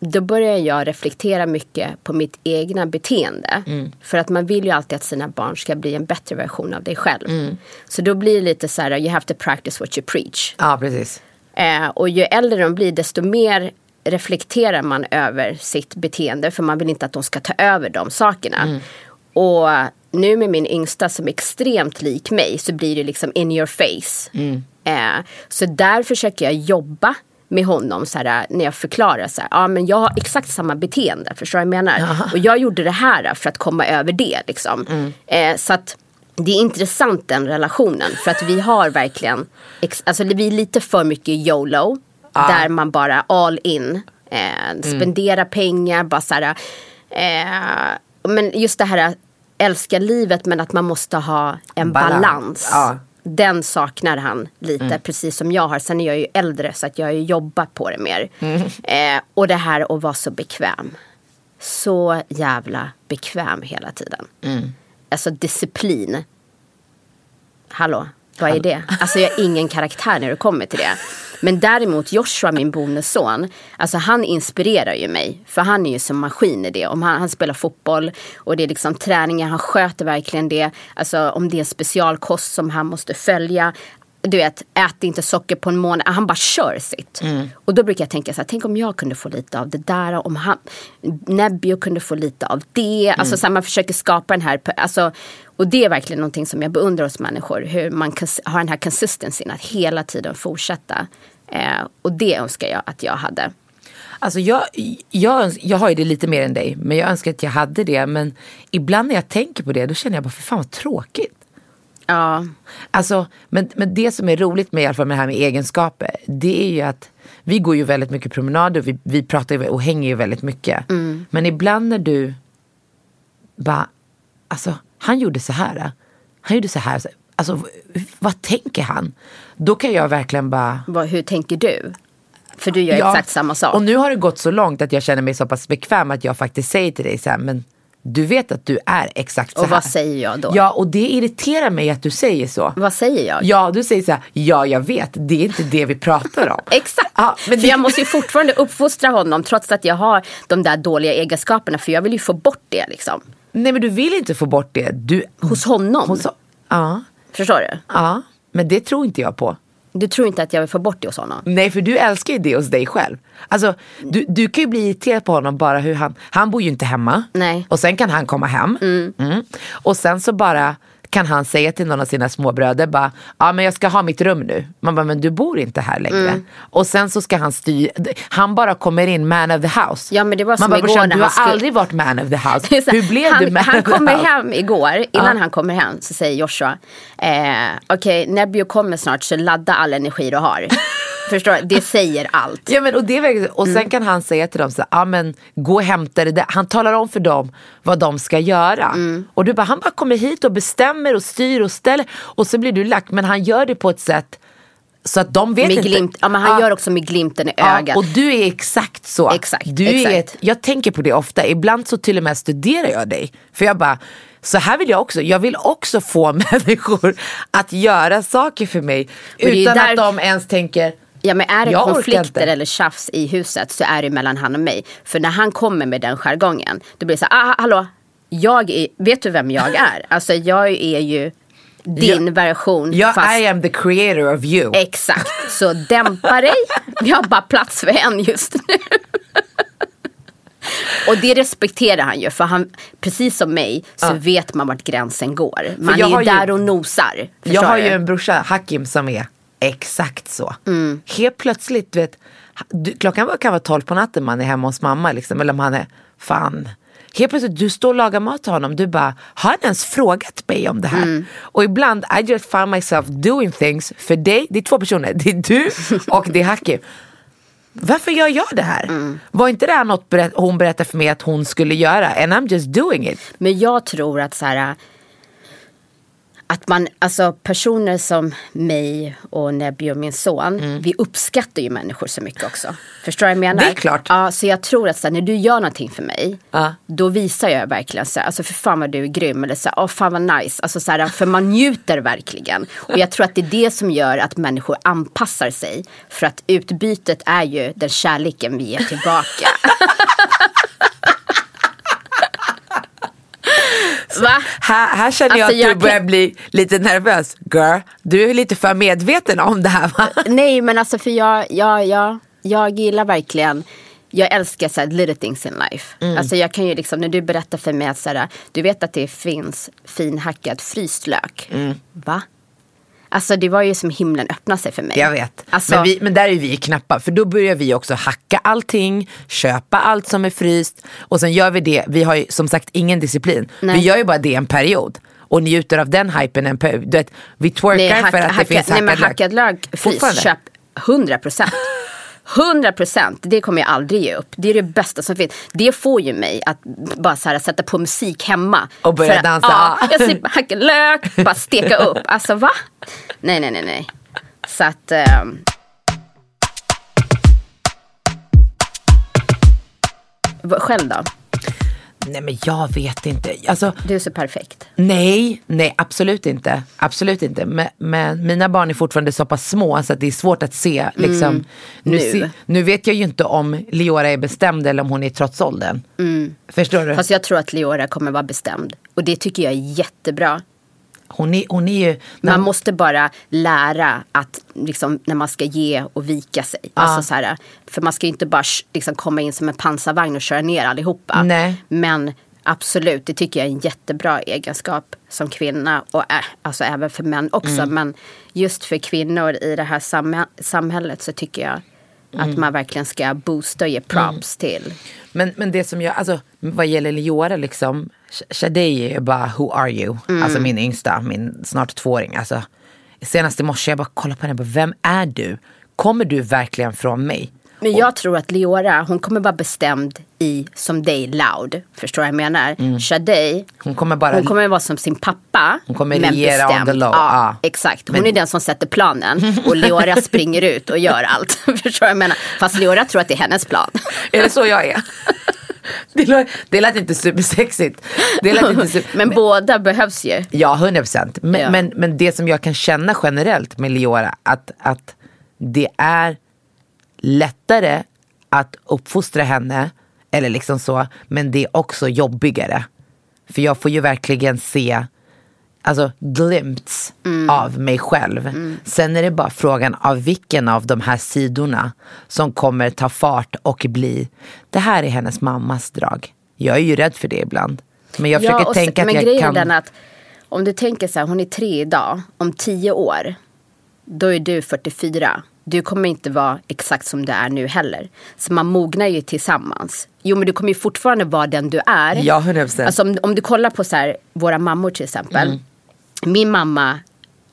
då började jag reflektera mycket på mitt egna beteende. För att man vill ju alltid att sina barn ska bli en bättre version av dig själv. Så då blir det lite så här, you have to practice what you preach. Ja precis. Eh, och ju äldre de blir desto mer reflekterar man över sitt beteende för man vill inte att de ska ta över de sakerna. Och nu med min yngsta som är extremt lik mig så blir det liksom in your face. Eh, så där försöker jag jobba med honom så här, när jag förklarar så här, ja men jag har exakt samma beteende, förstår du vad jag menar? Och jag gjorde det här för att komma över det liksom. Eh, så att det är intressant den relationen för att vi har verkligen, alltså vi är lite för mycket YOLO. Där man bara all in, eh, spendera pengar, bara så här, eh, men just det här älska livet men att man måste ha en Balans. balans. Ja. Den saknar han lite, precis som jag har. Sen är jag ju äldre så att jag har jobbat på det mer. Eh, och det här att vara så bekväm. Så jävla bekväm hela tiden. Alltså disciplin. Hallå, vad är det? Alltså jag har ingen karaktär när det kommer till det. Men däremot Joshua, min bonusson, alltså han inspirerar ju mig. För han är ju som maskin i det. Om han, han spelar fotboll och det är liksom träningar, han sköter verkligen det. Alltså om det är specialkost som han måste följa. Du vet, ät inte socker på en månad. Han bara kör sitt. Och då brukar jag tänka så här, tänk om jag kunde få lite av det där. Om han, Nebbio kunde få lite av det. Alltså så här, man försöker skapa den här, alltså, och det är verkligen någonting som jag beundrar hos människor. Hur man kan ha den här consistencyn, att hela tiden fortsätta. Eh, och det önskar jag att jag hade. Alltså jag, jag, jag har ju det lite mer än dig. Men jag önskar att jag hade det. Men ibland när jag tänker på det då känner jag bara, för fan vad tråkigt. Ja, Alltså, men, men det som är roligt med, i alla fall med det här med egenskaper, det är ju att vi går ju väldigt mycket promenader, vi, vi pratar och hänger ju väldigt mycket. Men ibland när du bara, alltså han gjorde så här, han gjorde så här, alltså vad tänker han? Då kan jag verkligen bara vad, hur tänker du? För du gör Ja, exakt samma sak. Och nu har det gått så långt att jag känner mig så pass bekväm att jag faktiskt säger till dig så här, men du vet att du är exakt så Och här. vad säger jag då? Ja, och det irriterar mig att du säger så. Vad säger jag? Ja, du säger så här, ja jag vet, det är inte det vi pratar om. Exakt. Ja, men för jag måste ju fortfarande uppfostra honom trots att jag har de där dåliga egenskaperna. För jag vill ju få bort det liksom. Nej men du vill inte få bort det. Du, Hos honom. hos, ja, Förstår du? ja, men det tror inte jag på. Du tror inte att jag vill få bort det hos honom? Nej för du älskar ju det hos dig själv. Alltså du, du kan ju bli irriterad på honom bara hur han, han bor ju inte hemma. Nej. Och sen kan han komma hem. Mm. Och sen så bara kan han säga till någon av sina småbröder bara, ja men jag ska ha mitt rum nu. Man bara, men du bor inte här längre. Mm. Och sen så ska han styra, han bara kommer in man of the house. Ja, men det var Man som bara, igår "Brorsan, när du han har skulle- aldrig varit man of the house. Hur blev han, du man Han of the kommer house? hem igår, innan han kommer hem så säger Joshua, eh, okej Nebbio kommer snart så ladda all energi du har. Förstår du? Det säger allt. Ja men och det är och sen kan han säga till dem så ja men gå och hämta det där. Han talar om för dem vad de ska göra. Och du bara, han bara kommer hit och bestämmer och styr och ställer. Och så blir du lack, men han gör det på ett sätt så att de vet Med inte. glimt, ja, men han Ja. gör också med glimten i Ja, ögat. och du är exakt så. Exakt, du Är exakt. ett, jag tänker på det ofta, ibland så till och med studerar jag dig. För jag bara, så här vill jag också. Jag vill också få människor att göra saker för mig. är Utan där- att de ens tänker, Ja men är det Jag konflikter eller tjafs i huset så är det mellan han och mig. För när han kommer med den jargongen då blir det så här, ah, hallå, jag är, vet du vem jag är? Alltså jag är ju din Ja. version. Ja, fast I am the creator of you. Exakt, så dämpa dig. Vi har bara plats för en just nu. Och det respekterar han ju för han, precis som mig så vet man vart gränsen går. Man jag är ju där och nosar. Jag har du? ju en brorsa, Hakim, som är exakt så. Helt plötsligt, du vet, du, klockan kan vara tolv på natten man är hemma hos mamma liksom, eller om han är, fan. Helt plötsligt, du står och lagar mat till honom, du bara, har han ens frågat mig om det här? Och ibland, I just find myself doing things för dig, det är två personer, det är du och det är Hakim. Varför gör jag det här? Var inte det här något hon berättade för mig att hon skulle göra? And I'm just doing it. Men jag tror att så här, att man, alltså personer som mig och Nebby och min son, vi uppskattar ju människor så mycket också. Förstår du vad jag menar? Mm. Det är klart. Ja, så jag tror att så här, när du gör någonting för mig, Ja. då visar jag verkligen så här, alltså för fan vad du är grym, eller så här, åh fan vad nice, alltså så här, för man njuter verkligen. Och jag tror att det är det som gör att människor anpassar sig, för att utbytet är ju den kärleken vi ger tillbaka. Va? Här, här känner jag Alltså, att du jag börjar kan- bli lite nervös. Girl, du är lite för medveten om det här va? Nej men alltså för jag, jag, jag, jag gillar verkligen jag älskar så här, little things in life. Mm. Alltså jag kan ju liksom, när du berättar för mig att så här, du vet att det finns finhackad fryst lök. Mm. Va? Alltså det var ju som himlen öppnade sig för mig. Jag vet. Alltså, men, vi, men där är vi knappa. För då börjar vi också hacka allting, köpa allt som är fryst. Och sen gör vi det, vi har ju som sagt ingen disciplin. Nej. Vi gör ju bara det en period. Och njuter av den hypen en period. Du vet, vi twerkar nej, för hacka, att det hacka, finns nej men hackad lök. hackad lök, Fortfarande. köp 100 procent. 100 procent, det kommer jag aldrig ge upp. Det är det bästa som finns. Det får ju mig att bara så här, sätta på musik hemma. Och börja För dansa. Ja, jag slipper hacka lök, bara steka upp. Alltså va? Nej, nej, nej, nej. Så att... vad- Själv då? Nej men jag vet inte. Alltså, Du är så perfekt. Nej, nej absolut inte. Absolut inte. Men, men mina barn är fortfarande så pass små så att det är svårt att se. Liksom, nu, Nu. Se, nu vet jag ju inte om Leora är bestämd eller om hon är trots åldern. Förstår du? Fast jag tror att Leora kommer vara bestämd. Och det tycker jag är jättebra. Hon, är, hon är ju... Man måste bara lära att liksom, när man ska ge och vika sig. Alltså, så här, för man ska ju inte bara liksom, komma in som en pansarvagn och köra ner allihopa. Nej. Men absolut, det tycker jag är en jättebra egenskap som kvinna. Och äh, alltså även för män också. Mm. Men just för kvinnor i det här samhä- samhället så tycker jag Mm. att man verkligen ska boosta och ge props till. Men, men det som jag, alltså vad gäller Leora liksom, Sh- Shadej är ju bara who are you? Alltså min yngsta, min snart tvååring. Alltså, senast i morse jag bara kollade på henne, bara, vem är du? Kommer du verkligen från mig? Men jag tror att Leora, hon kommer vara bestämd i som dig loud. Förstår du vad jag menar? Mm. Shadej, Hon kommer bara... hon kommer vara som sin pappa. Hon kommer men regera on bestämd. the low. Ja, Ja. exakt. Hon Men- är den som sätter planen. Och Leora springer ut och gör allt. Förstår du vad jag menar? Fast Leora tror att det är hennes plan. Är det så jag är? Det lät, det lät inte supersexigt. Det lät inte super, Men båda behövs ju. Ja, 100 procent. Men, Ja. men, men det som jag kan känna generellt med Leora, att, att det är lättare att uppfostra henne, eller liksom så, men det är också jobbigare. För jag får ju verkligen se alltså glimts av mig själv. Sen är det bara frågan av vilken av de här sidorna som kommer ta fart och bli, det här är hennes mammas drag. Jag är ju rädd för det ibland. Men jag försöker tänka att jag kan... den att om du tänker så här, hon är tre idag. Om tio år, då är du 44. Du kommer inte vara exakt som du är nu heller. Så man mognar ju tillsammans. Jo men du kommer ju fortfarande vara den du är. Ja, 100%. Alltså om, om du kollar på så här, våra mammor till exempel. Mm. Min mamma,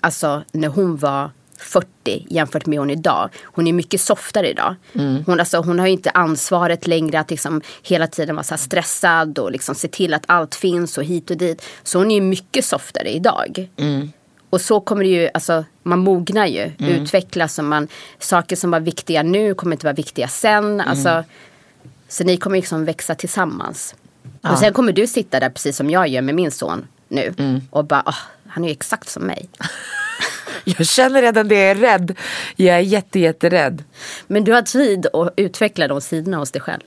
alltså när hon var 40 jämfört med hon idag. Hon är mycket softare idag. Mm. Hon, alltså, hon har ju inte ansvaret längre att liksom hela tiden vara så stressad och liksom se till att allt finns och hit och dit. Så hon är mycket softare idag. Mm. Och så kommer det ju, alltså man mognar ju, utvecklas och man, saker som var viktiga nu kommer inte vara viktiga sen. Alltså, så ni kommer liksom växa tillsammans. Och sen kommer du sitta där precis som jag gör med min son nu. Och bara, "Åh, han är ju exakt som mig. Jag känner redan det, jag är rädd. Jag är jätte, jätterädd. Men du har tid att utveckla de sidorna hos dig själv.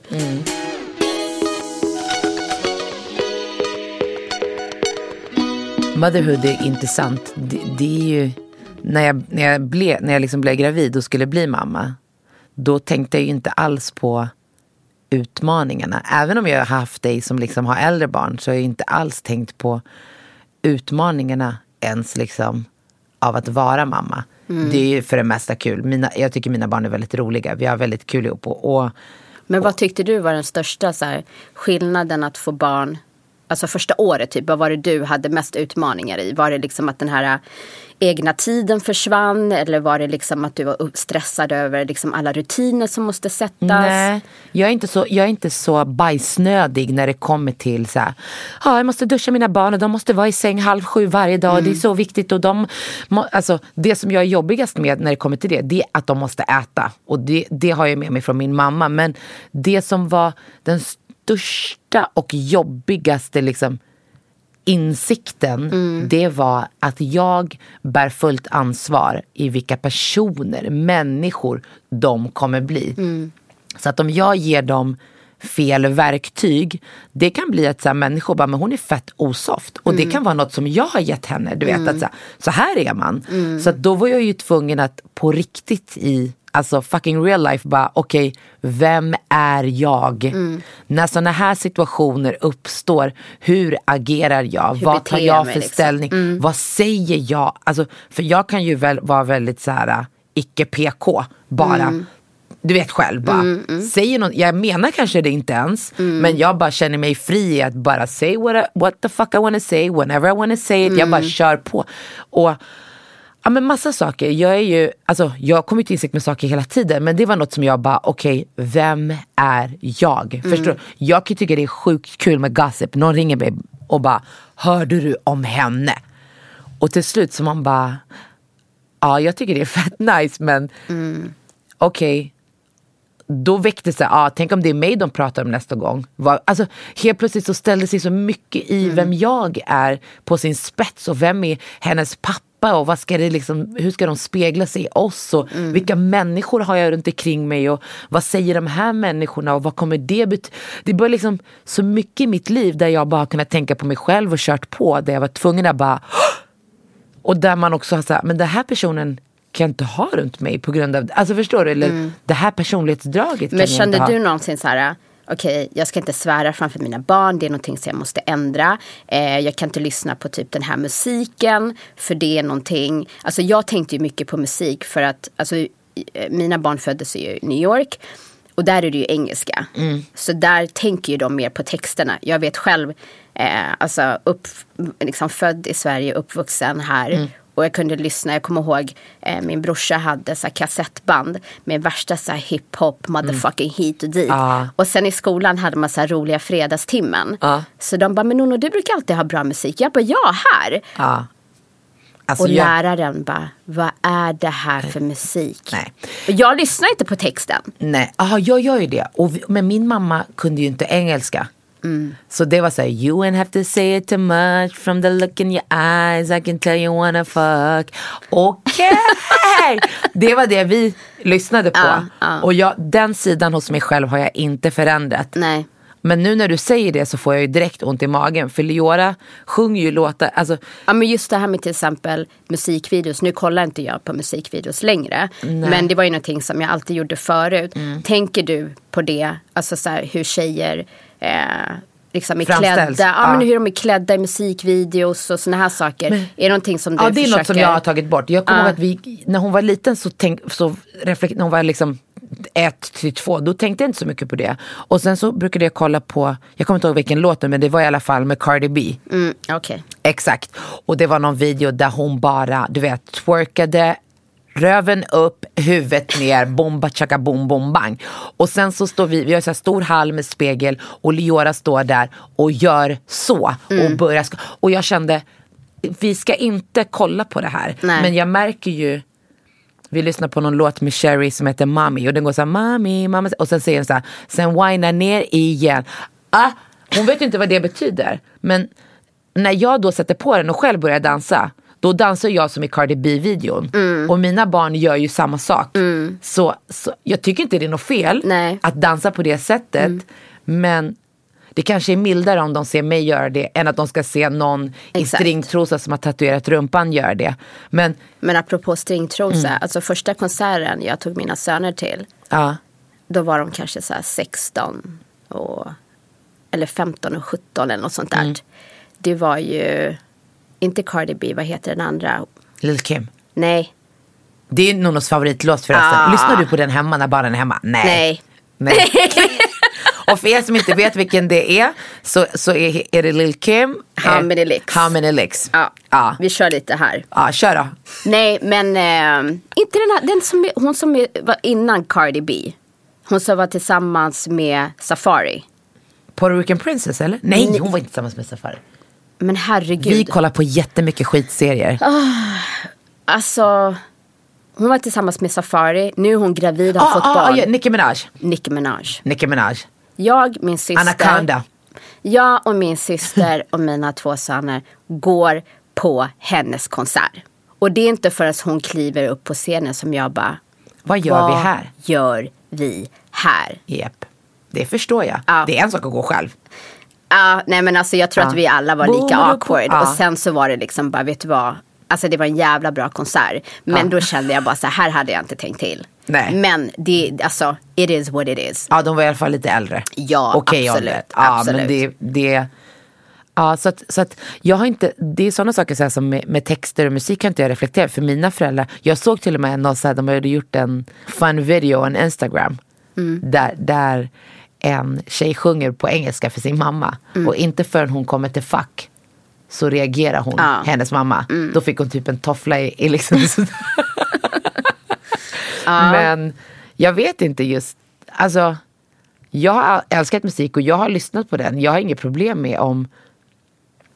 Motherhood är intressant. Det, det är ju, när jag, när jag, blev, när jag liksom blev gravid och skulle bli mamma, då tänkte jag ju inte alls på utmaningarna. Även om jag har haft dig som liksom har äldre barn så har jag inte alls tänkt på utmaningarna ens liksom av att vara mamma. Det är ju för det mesta kul. Mina, jag tycker mina barn är väldigt roliga. Vi har väldigt kul ihop. Och, och Men vad tyckte du var den största så här, skillnaden att få barn? Alltså första året, typ, vad var det du hade mest utmaningar i? Var det liksom att den här äh, egna tiden försvann? Eller var det liksom att du var stressad över liksom alla rutiner som måste sättas? Nej, jag är, inte så, jag är inte så bajsnödig när det kommer till så här, ja, jag måste duscha mina barn och de måste vara i säng halv sju varje dag. Det är Mm. så viktigt. Och de, alltså, det som jag är jobbigast med när det kommer till det, det är att de måste äta. Och det, det har jag med mig från min mamma. Men det som var den största och jobbigaste liksom, insikten, det var att jag bär fullt ansvar i vilka personer, människor de kommer bli. Så att om jag ger dem fel verktyg, det kan bli att så här, människor bara, men hon är fett osoft. Och det kan vara något som jag har gett henne. Du vet att så här, så här är man. Så att då var jag ju tvungen att på riktigt i Alltså fucking real life bara, okej, vem är jag? När sådana här situationer uppstår, hur agerar jag? Hur Vad tar jag för liksom? ställning? Vad säger jag? Alltså, för jag kan ju väl vara väldigt så här äh, icke-PK bara. Du vet själv bara. Säger någon, jag menar kanske det inte ens. Men jag bara känner mig fri i att bara say what, I, what the fuck I wanna say whenever I wanna say it. Jag bara kör på. Och Ja men massa saker. Jag är ju, alltså jag kommer till insikt med saker hela tiden. Men det var något som jag bara, okej, vem är jag? Förstår du? Jag kan tycka det är sjukt kul med gossip. Någon ringer mig och bara, hörde du om henne? Och till slut så man bara, ja jag tycker det är fett nice men okej. Då väcktes det, ah, tänk om det är mig de pratar om nästa gång. Vad- Alltså, helt plötsligt så ställde sig så mycket i vem jag är på sin spets och vem är hennes pappa och vad ska det liksom, hur ska de spegla sig i oss och vilka människor har jag runt omkring mig och vad säger de här människorna och vad kommer det betyda? Det var liksom så mycket i mitt liv där jag bara kunnat tänka på mig själv och kört på där jag var tvungen att bara och där man också har sagt, men den här personen kan jag inte ha runt mig på grund av, alltså förstår du? Eller det här personlighetsdraget kan Men jag kände inte ha. du någonsin så okej jag ska inte svära framför mina barn, det är någonting som jag måste ändra. Eh, jag kan inte lyssna på typ den här musiken, för det är någonting. Alltså jag tänkte ju mycket på musik för att, alltså i- mina barn föddes ju i New York. Och där är det ju engelska. Så där tänker ju de mer på texterna. Jag vet själv, eh, alltså upp, liksom född i Sverige, uppvuxen här. Och jag kunde lyssna, jag kommer ihåg eh, min brorsa hade så här kassettband med värsta så här hiphop, motherfucking hit och dit. Ah. Och sen i skolan hade man så här roliga fredagstimmen. Ah. Så de bara, men Nono du brukar alltid ha bra musik. Jag bara, ja här. Ja. Alltså, Och jag, läraren bara, vad är det här för musik? Nej. Jag lyssnar inte på texten. Nej, aha, jag gör ju det. Och vi, men min mamma kunde ju inte engelska. Så det var så här, you ain't have to say it too much from the look in your eyes I can tell you wanna fuck. Okej! det var det vi lyssnade på. Ja, ja. Och jag, den sidan hos mig själv har jag inte förändrat. Nej. Men nu när du säger det så får jag ju direkt ont i magen. För Leora sjunger ju låtar, alltså Ja men just det här med till exempel musikvideos. Nu kollar inte jag på musikvideos längre. Men det var ju någonting som jag alltid gjorde förut. Mm. Tänker du på det? Alltså så här, hur tjejer eh, liksom är klädda. Ja, ja. men hur de är klädda i musikvideos och såna här saker. är det någonting som du Ja det är försöker... något som jag har tagit bort. Jag kommer Ja. ihåg att vi, när hon var liten så, tänk, så reflekt, när hon var liksom ett till två, då tänkte jag inte så mycket på det. Och sen så brukade jag kolla på, jag kommer inte ihåg vilken låt men det var i alla fall med Cardi B. Mm, Okej. Exakt. Och det var någon video där hon bara, du vet, twerkade Röven upp, huvudet ner, bomba chaka bom bom bang. Och sen så står vi, vi har så här stor hall med spegel och Leora står där och gör så. Och, börjar, och jag kände, vi ska inte kolla på det här. Nej. Men jag märker ju, vi lyssnar på någon låt med Sherry som heter Mami och den går så här Mami, Mami och sen säger den så här, sen whinar ner igen. Ah, hon vet ju inte vad det betyder. Men när jag då sätter på den och själv börjar dansa, då dansar jag som i Cardi B-videon. Mm. Och mina barn gör ju samma sak. Så, så jag tycker inte det är något fel Nej. Mm. att dansa på det sättet. Men det kanske är mildare om de ser mig göra det än att de ska se någon i Exakt. stringtrosa som har tatuerat rumpan gör det. Men Men apropå stringtrosa, Mm. alltså första konserten jag tog mina söner till, ja, då var de kanske så här 16 och, eller 15 och 17 eller något sånt där. Mm. Det var ju, inte Cardi B, vad heter den andra? Lil Kim. Nej, Det är Nonos favoritlåt förresten. Ah. Lyssnar du på den hemma när barnen är hemma? Nej. nej. Nej. Och för er som inte vet vilken det är så, så är, är det Lil Kim. How eh, many licks? How many licks. Ja, Ja. vi kör lite här. Ja, kör då. Nej, men eh, inte den här, den som är, hon som är, var innan Cardi B. Hon som var tillsammans med Safari. Puerto Rican Princess eller? Nej, hon var inte tillsammans med Safari. Men herregud. Vi kollar på jättemycket skitserier. Alltså, hon var tillsammans med Safari. Nu är hon gravid och har Ah, fått ah, barn. ah, ja, Nicki Minaj. Nicki Minaj. Nicki Minaj. Jag, min syster. Anaconda. Jag och min syster och mina två söner går på hennes konsert. Och det är inte förrän hon kliver upp på scenen som jag bara. Vad gör vad vi här? gör vi här? Japp. Det förstår jag. Ja. Det är en sak att gå själv. Ja, nej men alltså jag tror Ja. att vi alla var Borde lika på- awkward. ja. Och sen så var det liksom bara, vet du vad? Alltså det var en jävla bra konsert. Men Ja. då kände jag bara så här, här hade jag inte tänkt till. Nej. Men det, alltså, it is what it is. Ja, de var i alla fall lite äldre. Ja, Okej absolut. Ja, absolut. men det, det Ja, så att, så att jag har inte, det är sådana saker så som med, med texter och musik kan inte jag reflektera. För mina föräldrar, jag såg till och med någon så här, de hade gjort en fun video on Instagram. Mm. Där, där en tjej sjunger på engelska för sin mamma. Mm. Och inte förrän hon kommer till fack så reagerar hon, Ja. hennes mamma. Mm. Då fick hon typ en toffla i, i liksom Men jag vet inte just, alltså jag har älskat musik och jag har lyssnat på den. Jag har inget problem med om,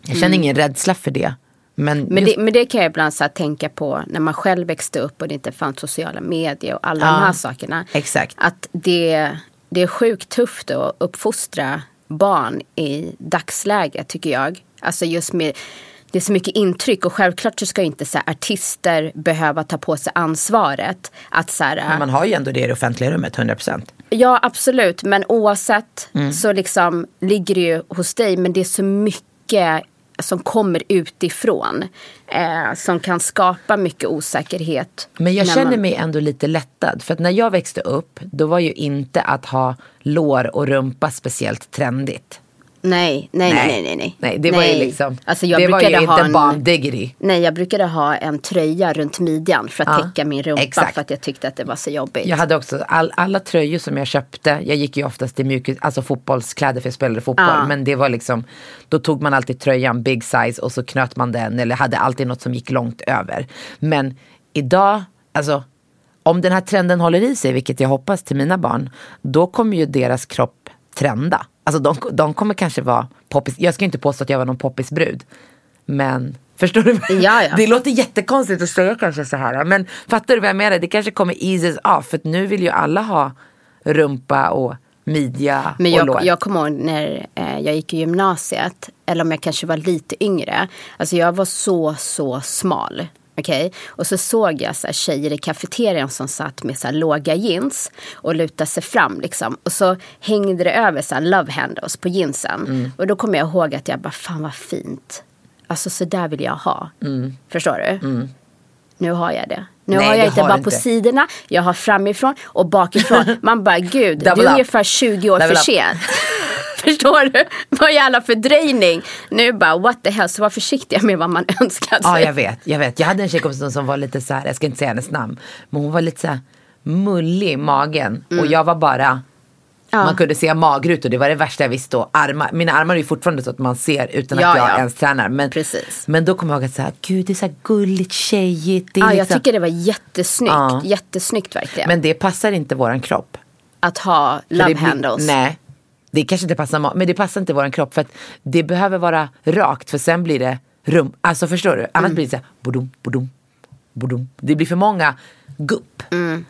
jag känner ingen rädsla för det. Men, Mm. Men just, det, men det kan jag ibland så tänka på när man själv växte upp och det inte fanns sociala medier och alla Ja, de här sakerna. exakt. Att det, det är sjukt tufft att uppfostra barn i dagsläget tycker jag. Alltså just med det är så mycket intryck och självklart så ska inte så här, artister behöva ta på sig ansvaret. Att så här, men man har ju ändå det i det offentliga rummet, 100%. Ja absolut men oavsett Mm. så liksom ligger det ju hos dig men det är så mycket som kommer utifrån. Eh, som kan skapa mycket osäkerhet. Men jag känner man- mig ändå lite lättad. För att när jag växte upp, då var ju inte att ha lår och rumpa speciellt trendigt. Nej, nej, nej, nej, nej. Nej, Nej, det var ju liksom, Alltså jag det var ju ha inte en, barn diggity. Nej, jag brukade ha en tröja runt midjan för att Ja, täcka min rumpa exakt. för att jag tyckte att det var så jobbigt. Jag hade också all, alla tröjor som jag köpte. Jag gick ju oftast i mjuk, alltså fotbollskläder för jag spelade fotboll. Ja. Men det var liksom, då tog man alltid tröjan big size och så knöt man den eller hade alltid något som gick långt över. Men idag, alltså om den här trenden håller i sig, vilket jag hoppas till mina barn, då kommer ju deras kropp trenda. Alltså de, de kommer kanske vara poppis. Jag ska inte påstå att jag var någon poppisbrud. Men förstår du? Ja, ja. Det låter jättekonstigt att säga kanske så här. Men fattar du vad jag menar? Det kanske kommer eases off. För nu vill ju alla ha rumpa och midja Men och lår. jag, jag kommer ihåg när eh, jag gick i gymnasiet, eller om jag kanske var lite yngre. Alltså jag var så, så smal. Okej? Och så såg jag så här tjejer i kafeterian som satt med så här låga jeans och lutade sig fram. Liksom. Och så hängde det över så här love handles på jeansen. Mm. Och då kommer jag ihåg att jag bara, fan vad fint. Alltså så där vill jag ha. Förstår du? Nu har jag det. Nu Mm. Nej, har jag inte bara du på inte. sidorna, jag har framifrån och bakifrån. Man bara, gud, du Double är up. ungefär 20 år Level för up. sent. Förstår du? Vad jävla fördröjning. Nu bara, what the hell, så var försiktiga med vad man önskar sig. Ja, jag vet, jag vet. Jag hade en tjejkompis som var lite så här, jag ska inte säga hennes namn. Men hon var lite så här mullig i magen. Och jag var bara, Mm. Ja. man kunde se magrutor. Det var det värsta jag visste. Och armar, mina armar är ju fortfarande så att man ser utan Ja, att jag ja. ens tränar. Men, Precis. men då kommer jag ihåg att så här, gud det är så här gulligt, tjejigt. Ja, jag liksom, tycker det var jättesnyggt. Ja. Jättesnyggt verkligen. Men det passar inte våran kropp. att ha love handles. Nej, det kanske inte passar, men det passar inte våran kropp. För att det behöver vara rakt för sen blir det rum. Alltså förstår du? Annars Mm. blir det så här, bodum, bodum, bodum. Det blir för många gupp.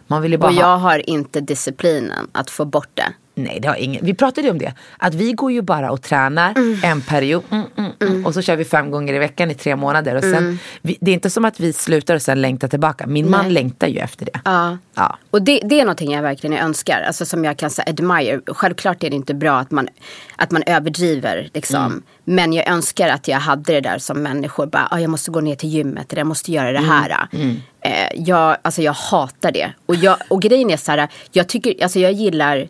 Man vill bara Och ha... jag har inte disciplinen att få bort det. Nej, det har ingen. Vi pratade ju om det. Att vi går ju bara och tränar en period. Mm, mm, mm, Och så kör vi fem gånger i veckan i tre månader. Och sen, vi, det är inte som att vi slutar och sen längtar tillbaka. Min man längtar ju efter det. Ja. Ja. Och det, det är någonting jag verkligen önskar. Alltså som jag kan säga admire. Självklart är det inte bra att man, att man överdriver. Liksom. Mm. Men jag önskar att jag hade det där som människor. Bara, ah, jag måste gå ner till gymmet. Eller jag måste göra det här. Mm. Eh, jag, alltså jag hatar det. Och, jag, och grejen är så här. Jag, tycker, alltså jag gillar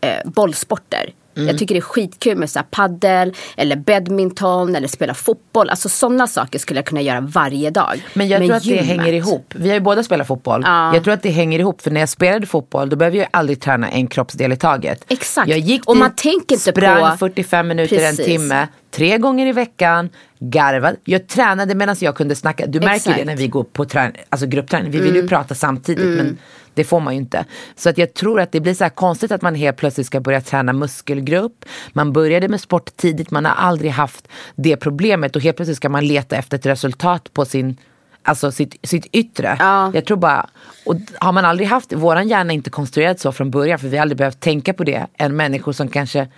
eh, bollsporter. Mm. Jag tycker det är skitkul med så paddel eller badminton eller spela fotboll. Alltså sådana saker skulle jag kunna göra varje dag. Men jag tror att gymmet- det hänger ihop. Vi har ju båda spelat fotboll. Ja. Jag tror att det hänger ihop. För när jag spelade fotboll då behövde jag aldrig träna en kroppsdel i taget. Exakt. Jag gick Och dit, man tänker inte sprang på- 45 minuter, Precis. en timme. Tre gånger i veckan. Garvade. Jag tränade medan jag kunde snacka. Du märker Exakt. det när vi går på trän- alltså gruppträning. Vi vill ju prata samtidigt. Men det får man ju inte. Så att jag tror att det blir så här konstigt att man helt plötsligt ska börja träna muskelgrupp. Man började med sport tidigt. Man har aldrig haft det problemet. Och helt plötsligt ska man leta efter ett resultat på sin Alltså sitt, sitt yttre. Ja. Jag tror bara, och har man aldrig haft, våran hjärna är inte konstruerad så från början för vi har aldrig behövt tänka på det än människor som kanske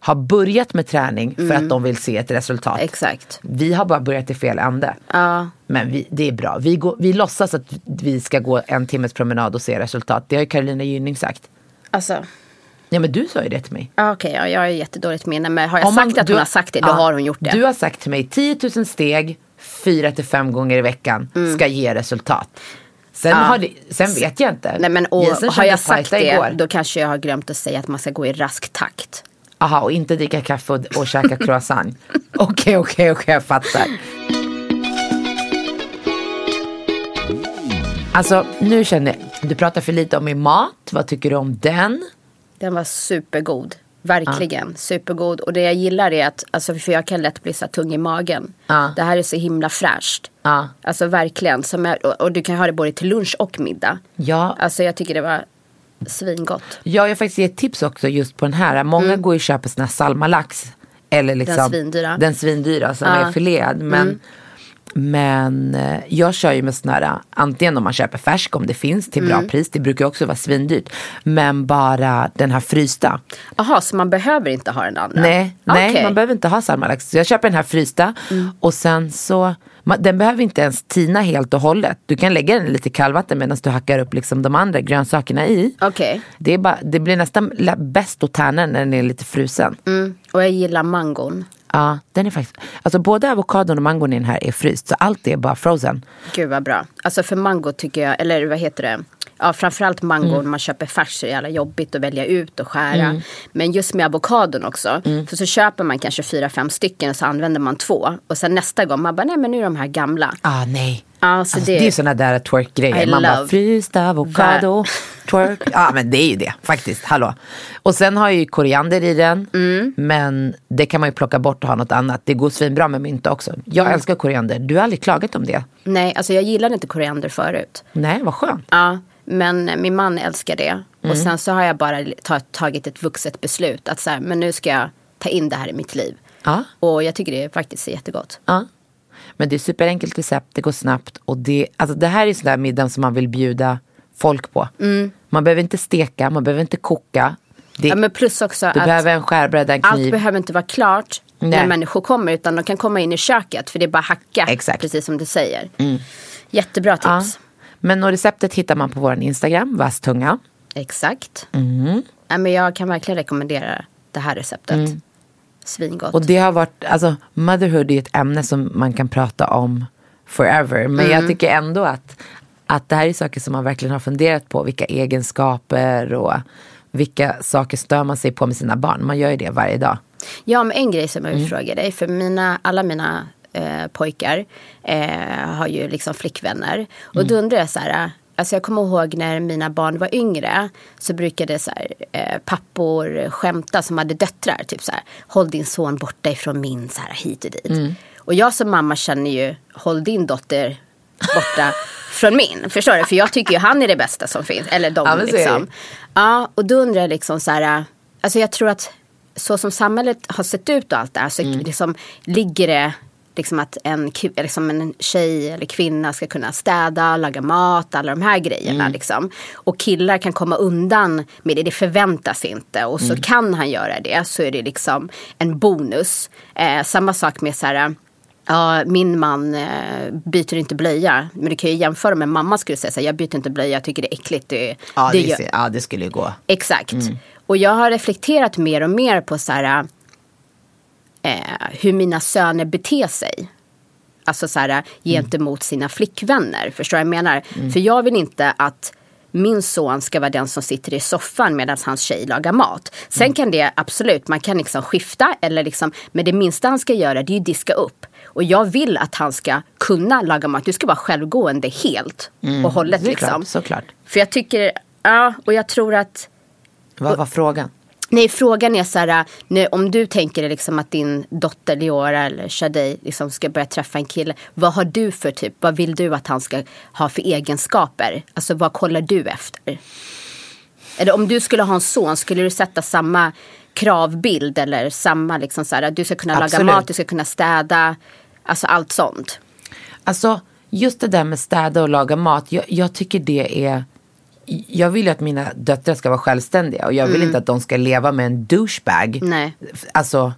har börjat med träning för att de vill se ett resultat. Exakt. Vi har bara börjat i fel ände. Ja. Men vi, det är bra. Vi, går, vi låtsas att vi ska gå en timmes promenad och se resultat. Det har ju Carolina Gynning sagt. Alltså. Ja men du sa ju det till mig. Ja, Okej, ja, jag har jättedåligt minne. Men har jag Om man- sagt att du hon har sagt det, då ja, har hon gjort det. Du har sagt till mig 10 000 steg, 4 till 5 gånger i veckan ska ge resultat. Sen, har det, sen vet jag inte. Mm. Nej, men, och, Jensen har jag sagt det, igår. då kanske jag har glömt att säga att man ska gå i rask takt. Aha, och inte dricka kaffe och, och käka croissant. Okej, okej, okej, jag fattar. Alltså, nu känner jag, du pratar för lite om min mat. Vad tycker du om den? Den var supergod. Verkligen supergod. Och det jag gillar är att, alltså, för jag kan lätt bli så tung i magen. Ja. Det här är så himla fräscht. Ja. Alltså verkligen. Som jag, och, och du kan ha det både till lunch och middag. Ja, Alltså jag tycker det var svingott. ja jag har faktiskt gett tips också just på den här. Många går ju och köper sån här salmalax. Eller liksom, Mm. svindyra. Den svindyra som. Mm. är filéad. Men, men eh, jag kör ju med sån här, antingen om man köper färsk om det finns till bra Mm. pris. Det brukar också vara svindyrt. Men bara den här frysta. Jaha, så man behöver inte ha den andra? Nej, nej man behöver inte ha salmalax. Så jag köper den här frysta och sen så, den behöver inte ens tina helt och hållet. Du kan lägga den i lite kallvatten medan du hackar upp liksom de andra grönsakerna i. Okej. Det, är bara, det blir nästan bäst att tärna när den är lite frusen. Mm. Och jag gillar mangon. Ja, den är faktiskt, alltså både avokadon och mangon i den här är fryst så allt är bara frozen. Gud vad bra. Alltså för mango tycker jag, eller vad heter det? Ja framförallt mango Mm. när man köper färs så är det jävla jobbigt att välja ut och skära. Men just med avokadon också. Mm. För så köper man kanske fyra, fem stycken och så använder man två. Och sen nästa gång man bara, nej men nu är de här gamla. Ah nej. Ja, så Alltså, det- det... är såna där twerk-grejer. Man bara fryst avokado, twerk. Ja men det är ju det faktiskt. Hallå. Och sen har jag ju koriander i den. Mm. Men det kan man ju plocka bort och ha något annat. Det går svinbra med mynta också. Jag Mm. älskar koriander. Du har aldrig klagat om det? Nej, alltså jag gillade inte koriander förut. Nej, vad skönt. Ja, men min man älskar det. Och Mm. sen så har jag bara ta, tagit ett vuxet beslut. Att så här, men nu ska jag ta in det här i mitt liv. Ja. Och jag tycker det faktiskt är jättegott. Ja. Men det är superenkelt recept, det går snabbt. Och det, alltså det här är sån där middag som man vill bjuda folk på. Man behöver inte steka, man behöver inte koka. Det, Mm. Ja, men plus också du att behöver en skärbräda, en allt kniv. behöver inte vara klart när Nej. människor kommer. Utan de kan komma in i köket. För det är bara hacka. Exakt. Precis som du säger. Jättebra Ja. Men och receptet hittar man på vår Instagram, vasstunga. Exakt. Mm. Ja, men jag kan verkligen rekommendera det här receptet. Svingott. Mm. Och det har varit, alltså motherhood är ett ämne som man kan prata om forever. Men Mm. jag tycker ändå att, att det här är saker som man verkligen har funderat på. Vilka egenskaper och vilka saker stör man sig på med sina barn. Man gör ju det varje dag. Ja, men en grej som jag vill Mm. fråga dig. För mina, alla mina eh, pojkar eh, har ju liksom flickvänner. Och Mm. då undrar jag så här. Alltså jag kommer ihåg när mina barn var yngre. Så brukade så här, eh, pappor skämta som hade döttrar. Typ så här. Håll din son borta ifrån min så här hit och dit. Mm. Och jag som mamma känner ju. Håll din dotter borta från min. Förstår du? För jag tycker ju han är det bästa som finns. Eller de Ja, liksom. Ja, och då undrar jag liksom så här. Alltså jag tror att så som samhället har sett ut och allt det här så Mm. liksom ligger det liksom att en, liksom en tjej eller kvinna ska kunna städa, laga mat, alla de här grejerna. Liksom. Och killar kan komma undan med det, det förväntas inte. Och så kan han göra det så är det liksom en bonus. Eh, samma sak med så här Ja, min man eh, byter inte blöja. Men du kan ju jämföra med mamma skulle säga så här, jag byter inte blöja, jag tycker det är äckligt. Det, Ja, det, ser- ja, det skulle ju gå. Exakt. Och jag har reflekterat mer och mer på så här, eh, hur mina söner beter sig. Alltså så här, gentemot sina flickvänner. Förstår vad jag menar? För jag vill inte att min son ska vara den som sitter i soffan medan hans tjej lagar mat. Sen kan det absolut, man kan liksom skifta. Eller liksom, men det minsta han ska göra det är ju diska upp. Och jag vill att han ska kunna laga mat. Du ska vara självgående helt och hållet. Är Liksom. klart, såklart. För jag tycker, ja, och jag tror att Vad var frågan? Nej, frågan är så här, nu, om du tänker dig liksom att din dotter Leora eller Shadej liksom ska börja träffa en kille. Vad har du för typ, vad vill du att han ska ha för egenskaper? Alltså vad kollar du efter? Eller om du skulle ha en son, skulle du sätta samma kravbild eller samma liksom så här, du ska kunna Absolut. laga mat, du ska kunna städa, alltså allt sånt. Alltså, just det där med städa och laga mat. Jag, jag tycker det är... Jag vill ju att mina döttrar ska vara självständiga. Och jag vill inte att de ska leva med en douchebag. Mm. Nej. Alltså,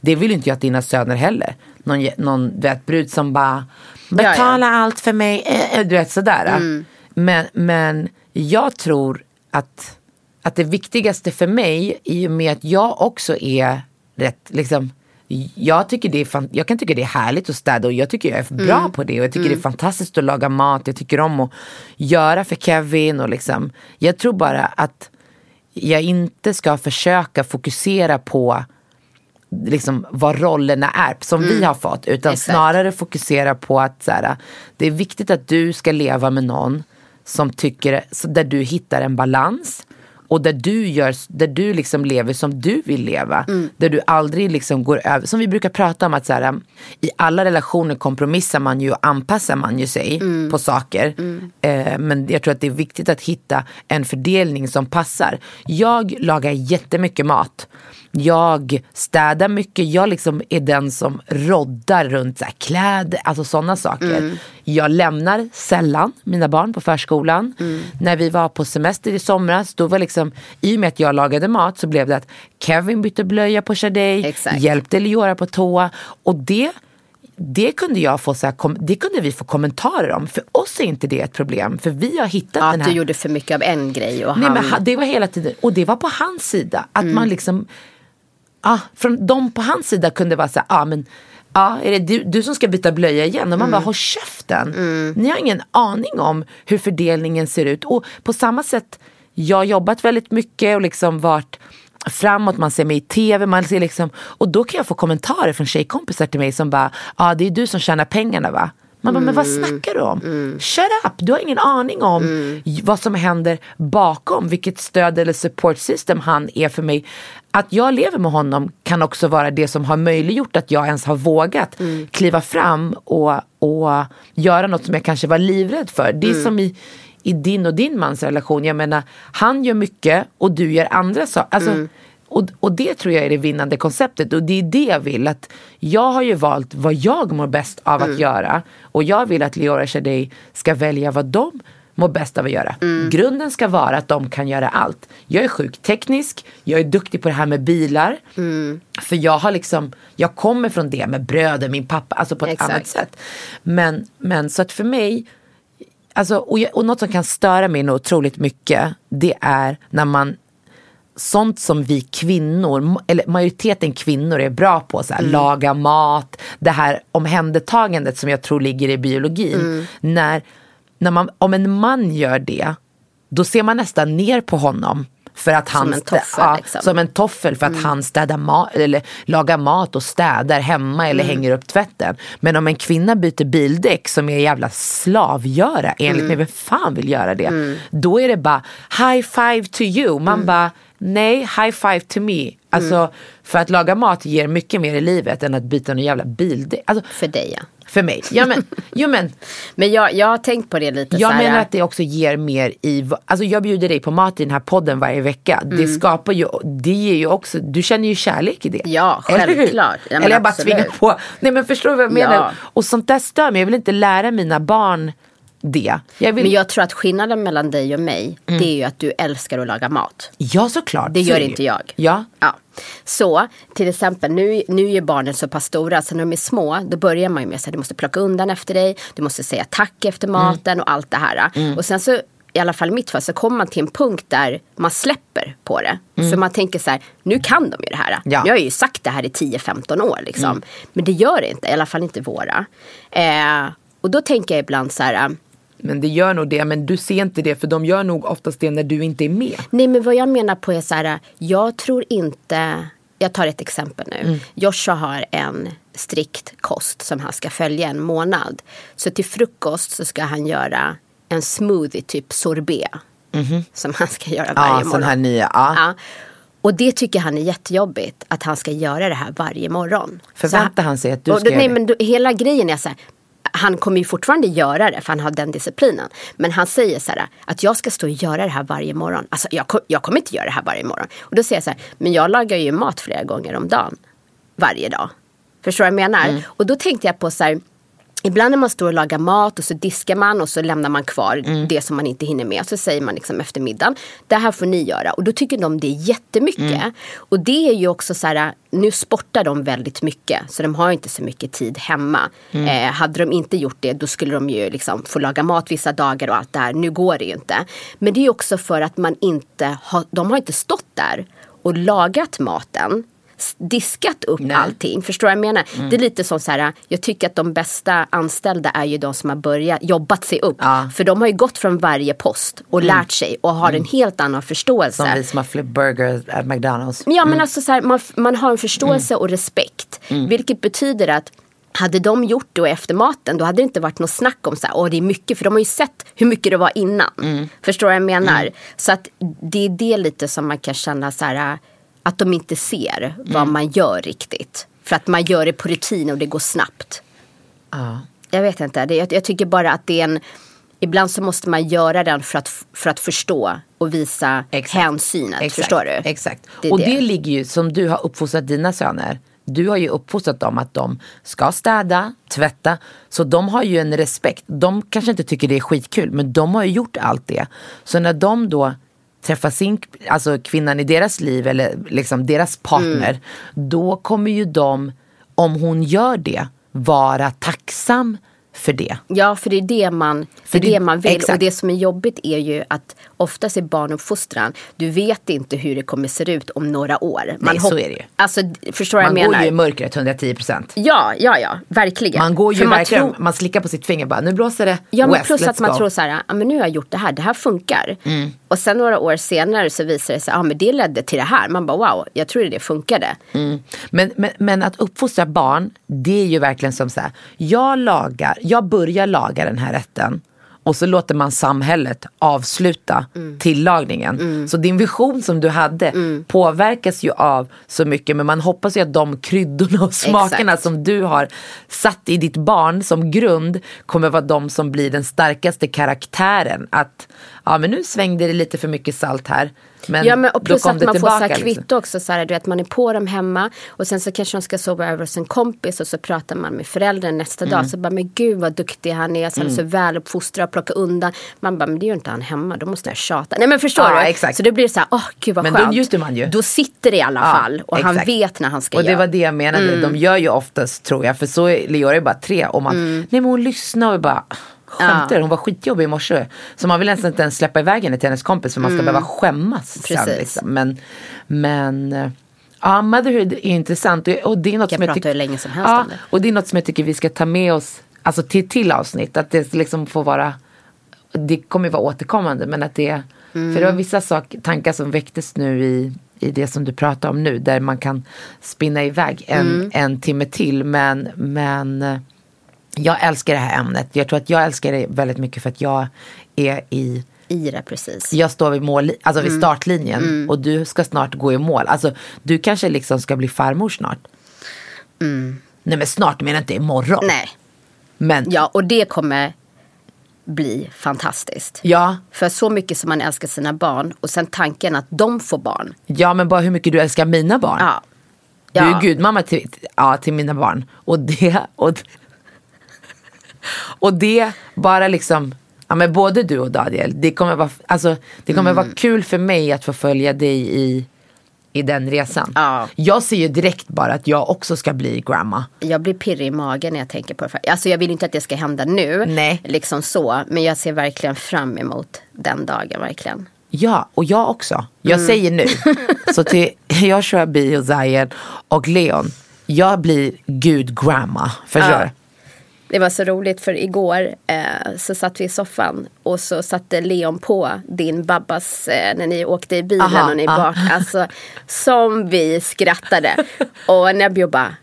det vill inte jag att dina söner heller. Någon, någon vet, brud som bara ja. betala allt för mig. eh, eh, Du vet sådär. Mm. Men, men jag tror att, att det viktigaste för mig, i och med att jag också är rätt, liksom, jag, tycker det är jag kan tycka det är härligt att städa och jag tycker jag är bra Mm. på det. Och jag tycker det är fantastiskt att laga mat. Jag tycker om att göra för Kevin. Och liksom, jag tror bara att jag inte ska försöka fokusera på liksom, vad rollerna är som vi har fått. Utan Mm. Exakt. snarare fokusera på att så här, det är viktigt att du ska leva med någon som tycker, där du hittar en balans. Och där du, gör, där du liksom lever som du vill leva. Mm. Där du aldrig liksom går över. Som vi brukar prata om att så här, i alla relationer kompromissar man ju och anpassar man ju sig Mm. på saker. Eh, men jag tror att det är viktigt att hitta en fördelning som passar. Jag lagar jättemycket mat. Jag städar mycket. Jag liksom är den som roddar runt så kläder, alltså sådana saker. Jag lämnar sällan mina barn på förskolan. När vi var på semester i somras, då var liksom, i och med att jag lagade mat så blev det att Kevin bytte blöja på Exakt. hjälpte Leora på toa. Och det det kunde, jag få så här, det kunde vi få kommentarer om. För oss är inte det ett problem. För vi har hittat Ja, den att här... du gjorde för mycket av en grej och Nej, han... men det var hela tiden, och det var på hans sida. Att Mm. man liksom, ah, från de på hans sida kunde vara så här, ah, men ah, är det du, du som ska byta blöja igen? Och man Mm. bara, håll käften. Ni har ingen aning om hur fördelningen ser ut. Och på samma sätt, jag har jobbat väldigt mycket och liksom varit framåt, man ser mig i tv, man ser liksom, och då kan jag få kommentarer från tjejkompisar till mig som bara, ja ah, det är du som tjänar pengarna va? Man bara, men vad Mm. snackar du om? Shut up, du har ingen aning om vad som händer bakom, vilket stöd eller support system han är för mig. Att jag lever med honom kan också vara det som har möjliggjort att jag ens har vågat kliva fram och, och göra något som jag kanske var livrädd för. Det är som i, i din och din mans relation. Jag menar, han gör mycket och du gör andra saker. Alltså, och, och det tror jag är det vinnande konceptet och det är det jag vill. att Jag har ju valt vad jag mår bäst av att göra och jag vill att Leora Shadej ska välja vad de mår bäst av att göra. Grunden ska vara att de kan göra allt. Jag är sjukt teknisk, jag är duktig på det här med bilar. För jag har liksom, jag kommer från det med bröder, min pappa, alltså på ett Exakt. annat sätt. Men, men så att för mig, Alltså, och, jag, och något som kan störa mig otroligt mycket det är när man sånt som vi kvinnor, eller majoriteten kvinnor är bra på, så här, laga mat, det här omhändertagandet som jag tror ligger i biologin. När, när man, om en man gör det, då ser man nästan ner på honom. För att han en stä- toffel, ja, liksom. Som en toffel för att han städar mat, eller lagar mat och städar hemma eller hänger upp tvätten. Men om en kvinna byter bildäck som är jävla slavgöra, enligt mig, vem fan vill göra det? Då är det bara high five to you. Man bara, nej, high five to me. Alltså, Mm. för att laga mat ger mycket mer i livet än att byta en jävla bil. Alltså, För dig ja. för mig. Ja, men, jo, men Men jag, jag har tänkt på det lite jag så här. menar att det också ger mer i, alltså jag bjuder dig på mat i den här podden varje vecka. Det Mm. skapar ju, det ger ju också, du känner ju kärlek i det. Ja, självklart. Ja, Eller jag bara tvingar på. Nej men förstår du vad jag menar? Ja. Och sånt där stör mig, jag vill inte lära mina barn det. Jag vill, Men jag tror att skillnaden mellan dig och mig, det är ju att du älskar att laga mat. ja såklart. Det Så gör ju. inte jag. Ja. Ja. Så till exempel nu, nu är barnen så pass stora så när de är små då börjar man ju med att du måste plocka undan efter dig. Du måste säga tack efter Mm. maten och allt det här. Och sen så i alla fall i mitt fall så kommer man till en punkt där man släpper på det. För man tänker så här, nu kan de ju det här. Mm. Ja. Jag har ju sagt det här i 10-15 år liksom. Men det gör det inte, i alla fall inte våra. Eh, och då tänker jag ibland så här, Men det gör nog det, men du ser inte det för de gör nog oftast det när du inte är med. Nej men vad jag menar på är så här, jag tror inte, jag tar ett exempel nu. Mm. Joshua har en strikt kost som han ska följa en månad. Så till frukost så ska han göra en smoothie, typ sorbet. Som han ska göra varje. Ja, morgon. här nya. Ja. Ja. Och det tycker han är jättejobbigt, att han ska göra det här varje morgon. Förväntar han sig att du och ska då- göra Nej det? men då, hela grejen är så här, han kommer ju fortfarande göra det för han har den disciplinen. Men han säger så här att jag ska stå och göra det här varje morgon. Alltså jag, jag kommer inte göra det här varje morgon. Och då säger jag så här, men jag lagar ju mat flera gånger om dagen. Varje dag. Förstår du vad jag menar? Mm. Och då tänkte jag på så här, Ibland när man står och lagar mat och så diskar man och så lämnar man kvar Mm. det som man inte hinner med. Så säger man liksom efter middagen, det här får ni göra. Och då tycker de det är jättemycket. Mm. Och det är ju också så här, nu sportar de väldigt mycket. Så de har inte så mycket tid hemma. Mm. Eh, hade de inte gjort det då skulle de ju liksom få laga mat vissa dagar och allt det här. Nu går det ju inte. Men det är också för att man inte har, de har inte stått där och lagat maten diskat upp Nej. allting. Förstår du vad jag menar? Mm. Det är lite som så här, jag tycker att de bästa anställda är ju de som har börjat jobbat sig upp. Ja. Mm. För de har ju gått från varje post och lärt sig och har en helt annan förståelse. Som vi som har flip burgers at McDonalds. Ja men alltså så här, man, man har en förståelse Mm. och respekt. Vilket betyder att hade de gjort det efter maten då hade det inte varit något snack om så här, åh det är mycket för de har ju sett hur mycket det var innan. Mm. Förstår du vad jag menar? Så att det är det lite som man kan känna så här att de inte ser vad Mm. man gör riktigt. För att man gör det på rutin och det går snabbt. Ja. Jag vet inte, det, jag, jag tycker bara att det är en Ibland så måste man göra den för att, för att förstå och visa Exakt. hänsynet. Exakt. Förstår du? Exakt. Det och det. det. ligger ju som du har uppfostrat dina söner. Du har ju uppfostrat dem att de ska städa, tvätta. Så de har ju en respekt. De kanske inte tycker det är skitkul men de har ju gjort allt det. Så när de då träffar sin, alltså kvinnan i deras liv eller liksom deras partner. Mm. Då kommer ju de, om hon gör det, vara tacksam för det. Ja, för det är det man, För det det- det man vill. exakt. Och det som är jobbigt är ju att oftast i barnuppfostran, du vet inte hur det kommer se ut om några år. Man Nej, så är det ju. Alltså, förstår Man jag går menar? ju i mörkret 110 procent. Ja, ja, ja, verkligen. Man går ju För man verkligen, tror- man slickar på sitt finger bara, nu blåser det Ja men west, plus att man go. tror så här, ja, men nu har jag gjort det här, det här funkar. Mm. Och sen några år senare så visar det sig, ja men det ledde till det här. Man bara wow, jag tror det funkade. Mm. Men, men, men att uppfostra barn, det är ju verkligen som så här, jag lagar, jag börjar laga den här rätten och så låter man samhället avsluta Mm. tillagningen. Så din vision som du hade påverkas ju av så mycket men man hoppas ju att de kryddorna och smakerna Exakt. som du har satt i ditt barn som grund kommer vara de som blir den starkaste karaktären. Att ja men nu svängde det lite för mycket salt här. Men, ja men och då plus att det man får så här liksom. kvitto också. Så här, du vet, man är på dem hemma och sen så kanske de ska sova över hos en kompis och så pratar man med föräldern nästa Mm. dag. Så bara, men gud vad duktig han är. Så han är så väluppfostrad och plockar undan. Man bara, men det gör inte han hemma. Då måste jag tjata. Nej men förstår Ja, du? exakt. Så det blir så här, åh gud vad Men då skönt. njuter man ju. Då sitter det i alla Ja, fall. Och han exakt. vet när han ska Och det göra. var det jag menade. De gör ju oftast tror jag. För så är Leora är bara tre. Och man, nej men hon lyssnar och bara skämtar. Ja. Hon var skitjobbig i morse. Så man vill nästan inte ens släppa iväg henne till hennes kompis. För man ska behöva skämmas sen. Precis. Liksom. Men, men eh, ja, motherhood är intressant. Och- det är något Kan som jag prata tycker- hur länge som helst ja, om det. Och det är något som jag tycker vi ska ta med oss. Alltså till till avsnitt. Att det liksom får vara det kommer ju vara återkommande men att det Mm. För det var vissa sak, tankar som väcktes nu i, i det som du pratar om nu där man kan spinna iväg en, Mm. en timme till men, men eh, jag älskar det här ämnet. Jag tror att jag älskar det väldigt mycket för att jag är i i det precis. Jag står vid, mål, alltså Mm. vid startlinjen och du ska snart gå i mål. Alltså du kanske liksom ska bli farmor snart. Nej men snart menar jag inte imorgon. Mm. Nej, Men ja och det kommer bli fantastiskt. ja, För så mycket som man älskar sina barn och sen tanken att de får barn. ja men bara hur mycket du älskar mina barn. Ja. Du är Ja. gudmamma till, ja, till mina barn. Och det, och, och det bara liksom, ja men både du och Daniel, det kommer vara, alltså, det kommer Mm. vara kul för mig att få följa dig i, i den resan. Ja. Jag ser ju direkt bara att jag också ska bli grandma. Jag blir pirrig i magen när jag tänker på det. Alltså jag vill inte att det ska hända nu. Nej. Liksom så. Men jag ser verkligen fram emot den dagen verkligen. Ja, och jag också. Jag Mm. säger nu. Så till Joshua B och Zion och Leon, jag blir gud grandma. Förstår Ja. Det var så roligt för igår eh, så satt vi i soffan och så satte Leon på din Babbas eh, när ni åkte i bilen Aha, och ni ja. bak. Alltså som vi skrattade. Och Nebio bara,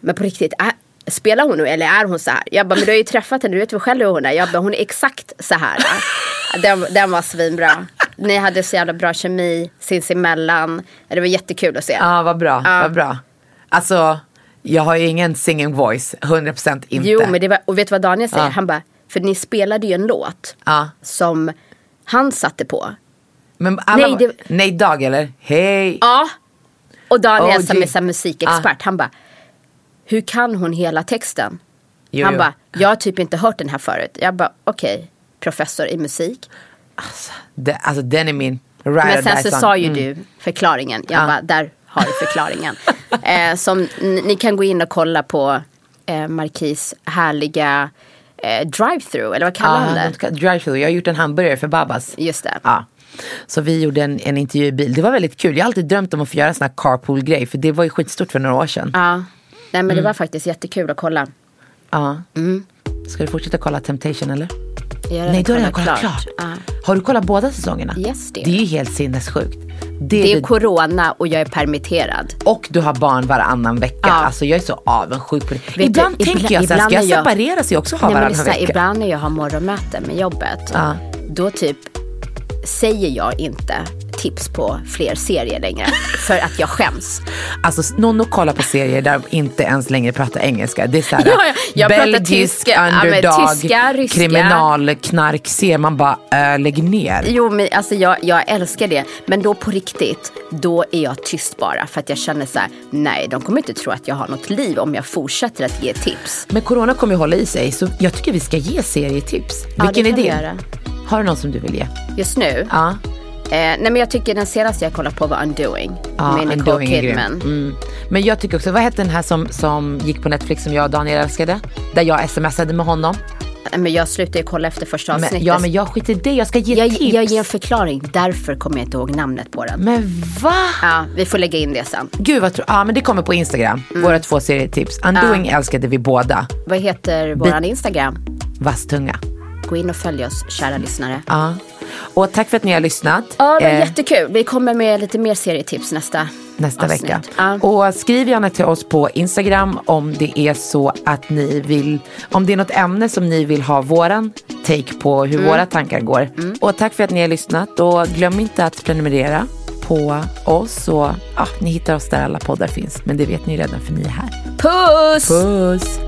men på riktigt, är, spelar hon nu eller är hon så här? Jag bara, men du har ju träffat henne, du vet väl själv hur hon är? Jag bara, hon är exakt så här. Den, den var svinbra. Ni hade så jävla bra kemi sinsemellan. Det var jättekul att se. Ja, vad bra. Ja. Vad bra. Alltså, jag har ju ingen singing voice. 100% inte. Jo, men det var, och vet du vad Daniel säger? Ja. Han bara, för ni spelade ju en låt Ja. som han satte på. Men alla, Nej, det- nej, Dag eller? Hej. Ja. Och Daniel Oh, som är så här musikexpert, han bara, hur kan hon hela texten? Jo, han bara, jag har typ inte hört den här förut. Jag bara, okej, professor i musik. Det, alltså den är min ride Men sen så sa ju Mm. du förklaringen. Jag Ja. bara, där har förklaringen. eh, som, ni kan gå in och kolla på eh, Markis härliga eh, drive-through, eller vad kallar han Ja, det? drive-through. Jag har gjort en hamburgare för Babas. Just det. Ja. Så vi gjorde en, en intervju i bil. Det var väldigt kul. Jag har alltid drömt om att få göra en sån här carpool-grej. För det var ju skitstort för några år sedan. Ja. Nej men Mm. det var faktiskt jättekul att kolla. Ja. Mm. Ska du fortsätta kolla Temptation eller? Jag har Nej, då har jag kollat kollat klart. Ja. Har du kollat båda säsongerna? Yes, dear. Det är ju helt sinnessjukt. Det, Det är det- corona och jag är permitterad. och du har barn varannan vecka. Ja. Alltså jag är så avundsjuk på det. du, ibland ibla- tänker jag så här, ibland ska jag jag- separera så jag också har varannan vecka? ibland när jag har morgonmöte med jobbet, Ja. då typ säger jag inte tips på fler serier längre. för att jag skäms. Alltså någon och kolla på serier där de inte ens längre pratar engelska. Det är så här, Ja, ja. Belgisk tyska, ja, underdog, tyska, ryska. kriminal, knark, ser man bara äh, lägg ner. Jo, men alltså jag, jag älskar det. Men då på riktigt, då är jag tyst bara. För att jag känner så här, nej, de kommer inte tro att jag har något liv om jag fortsätter att ge tips. Men corona kommer ju hålla i sig så jag tycker vi ska ge serietips. Ja, Vilken göra. Har du någon som du vill ge? Just nu? Ja. Eh, nej, men jag tycker den senaste jag kollade på var Undoing. Ja, med Nicole. Kidman. Mm. Men jag tycker också, vad hette den här som, som gick på Netflix som jag och Daniel älskade? Där jag smsade med honom. Nej, Men jag slutade ju kolla efter första Men, avsnittet. ja men jag skiter i det, jag ska ge jag, tips. jag ger en förklaring, därför kommer jag inte ihåg namnet på den. Men va? Ja, vi får lägga in det sen. Gud vad tro- Ja men det kommer på Instagram, Mm. våra två serietips. Undoing älskade vi båda. Vad heter våran Instagram? Vasstunga. Gå in och följ oss, kära lyssnare. Ja. Och tack för att ni har lyssnat. Ja, det var Eh, jättekul. Vi kommer med lite mer serietips nästa nästa avsnitt. vecka. Ja. Och skriv gärna till oss på Instagram om det är så att ni vill, om det är något ämne som ni vill ha våran take på hur Mm. våra tankar går. Och tack för att ni har lyssnat och glöm inte att prenumerera på oss och ja, ni hittar oss där alla poddar finns. Men det vet ni redan för ni är här. Puss! Puss!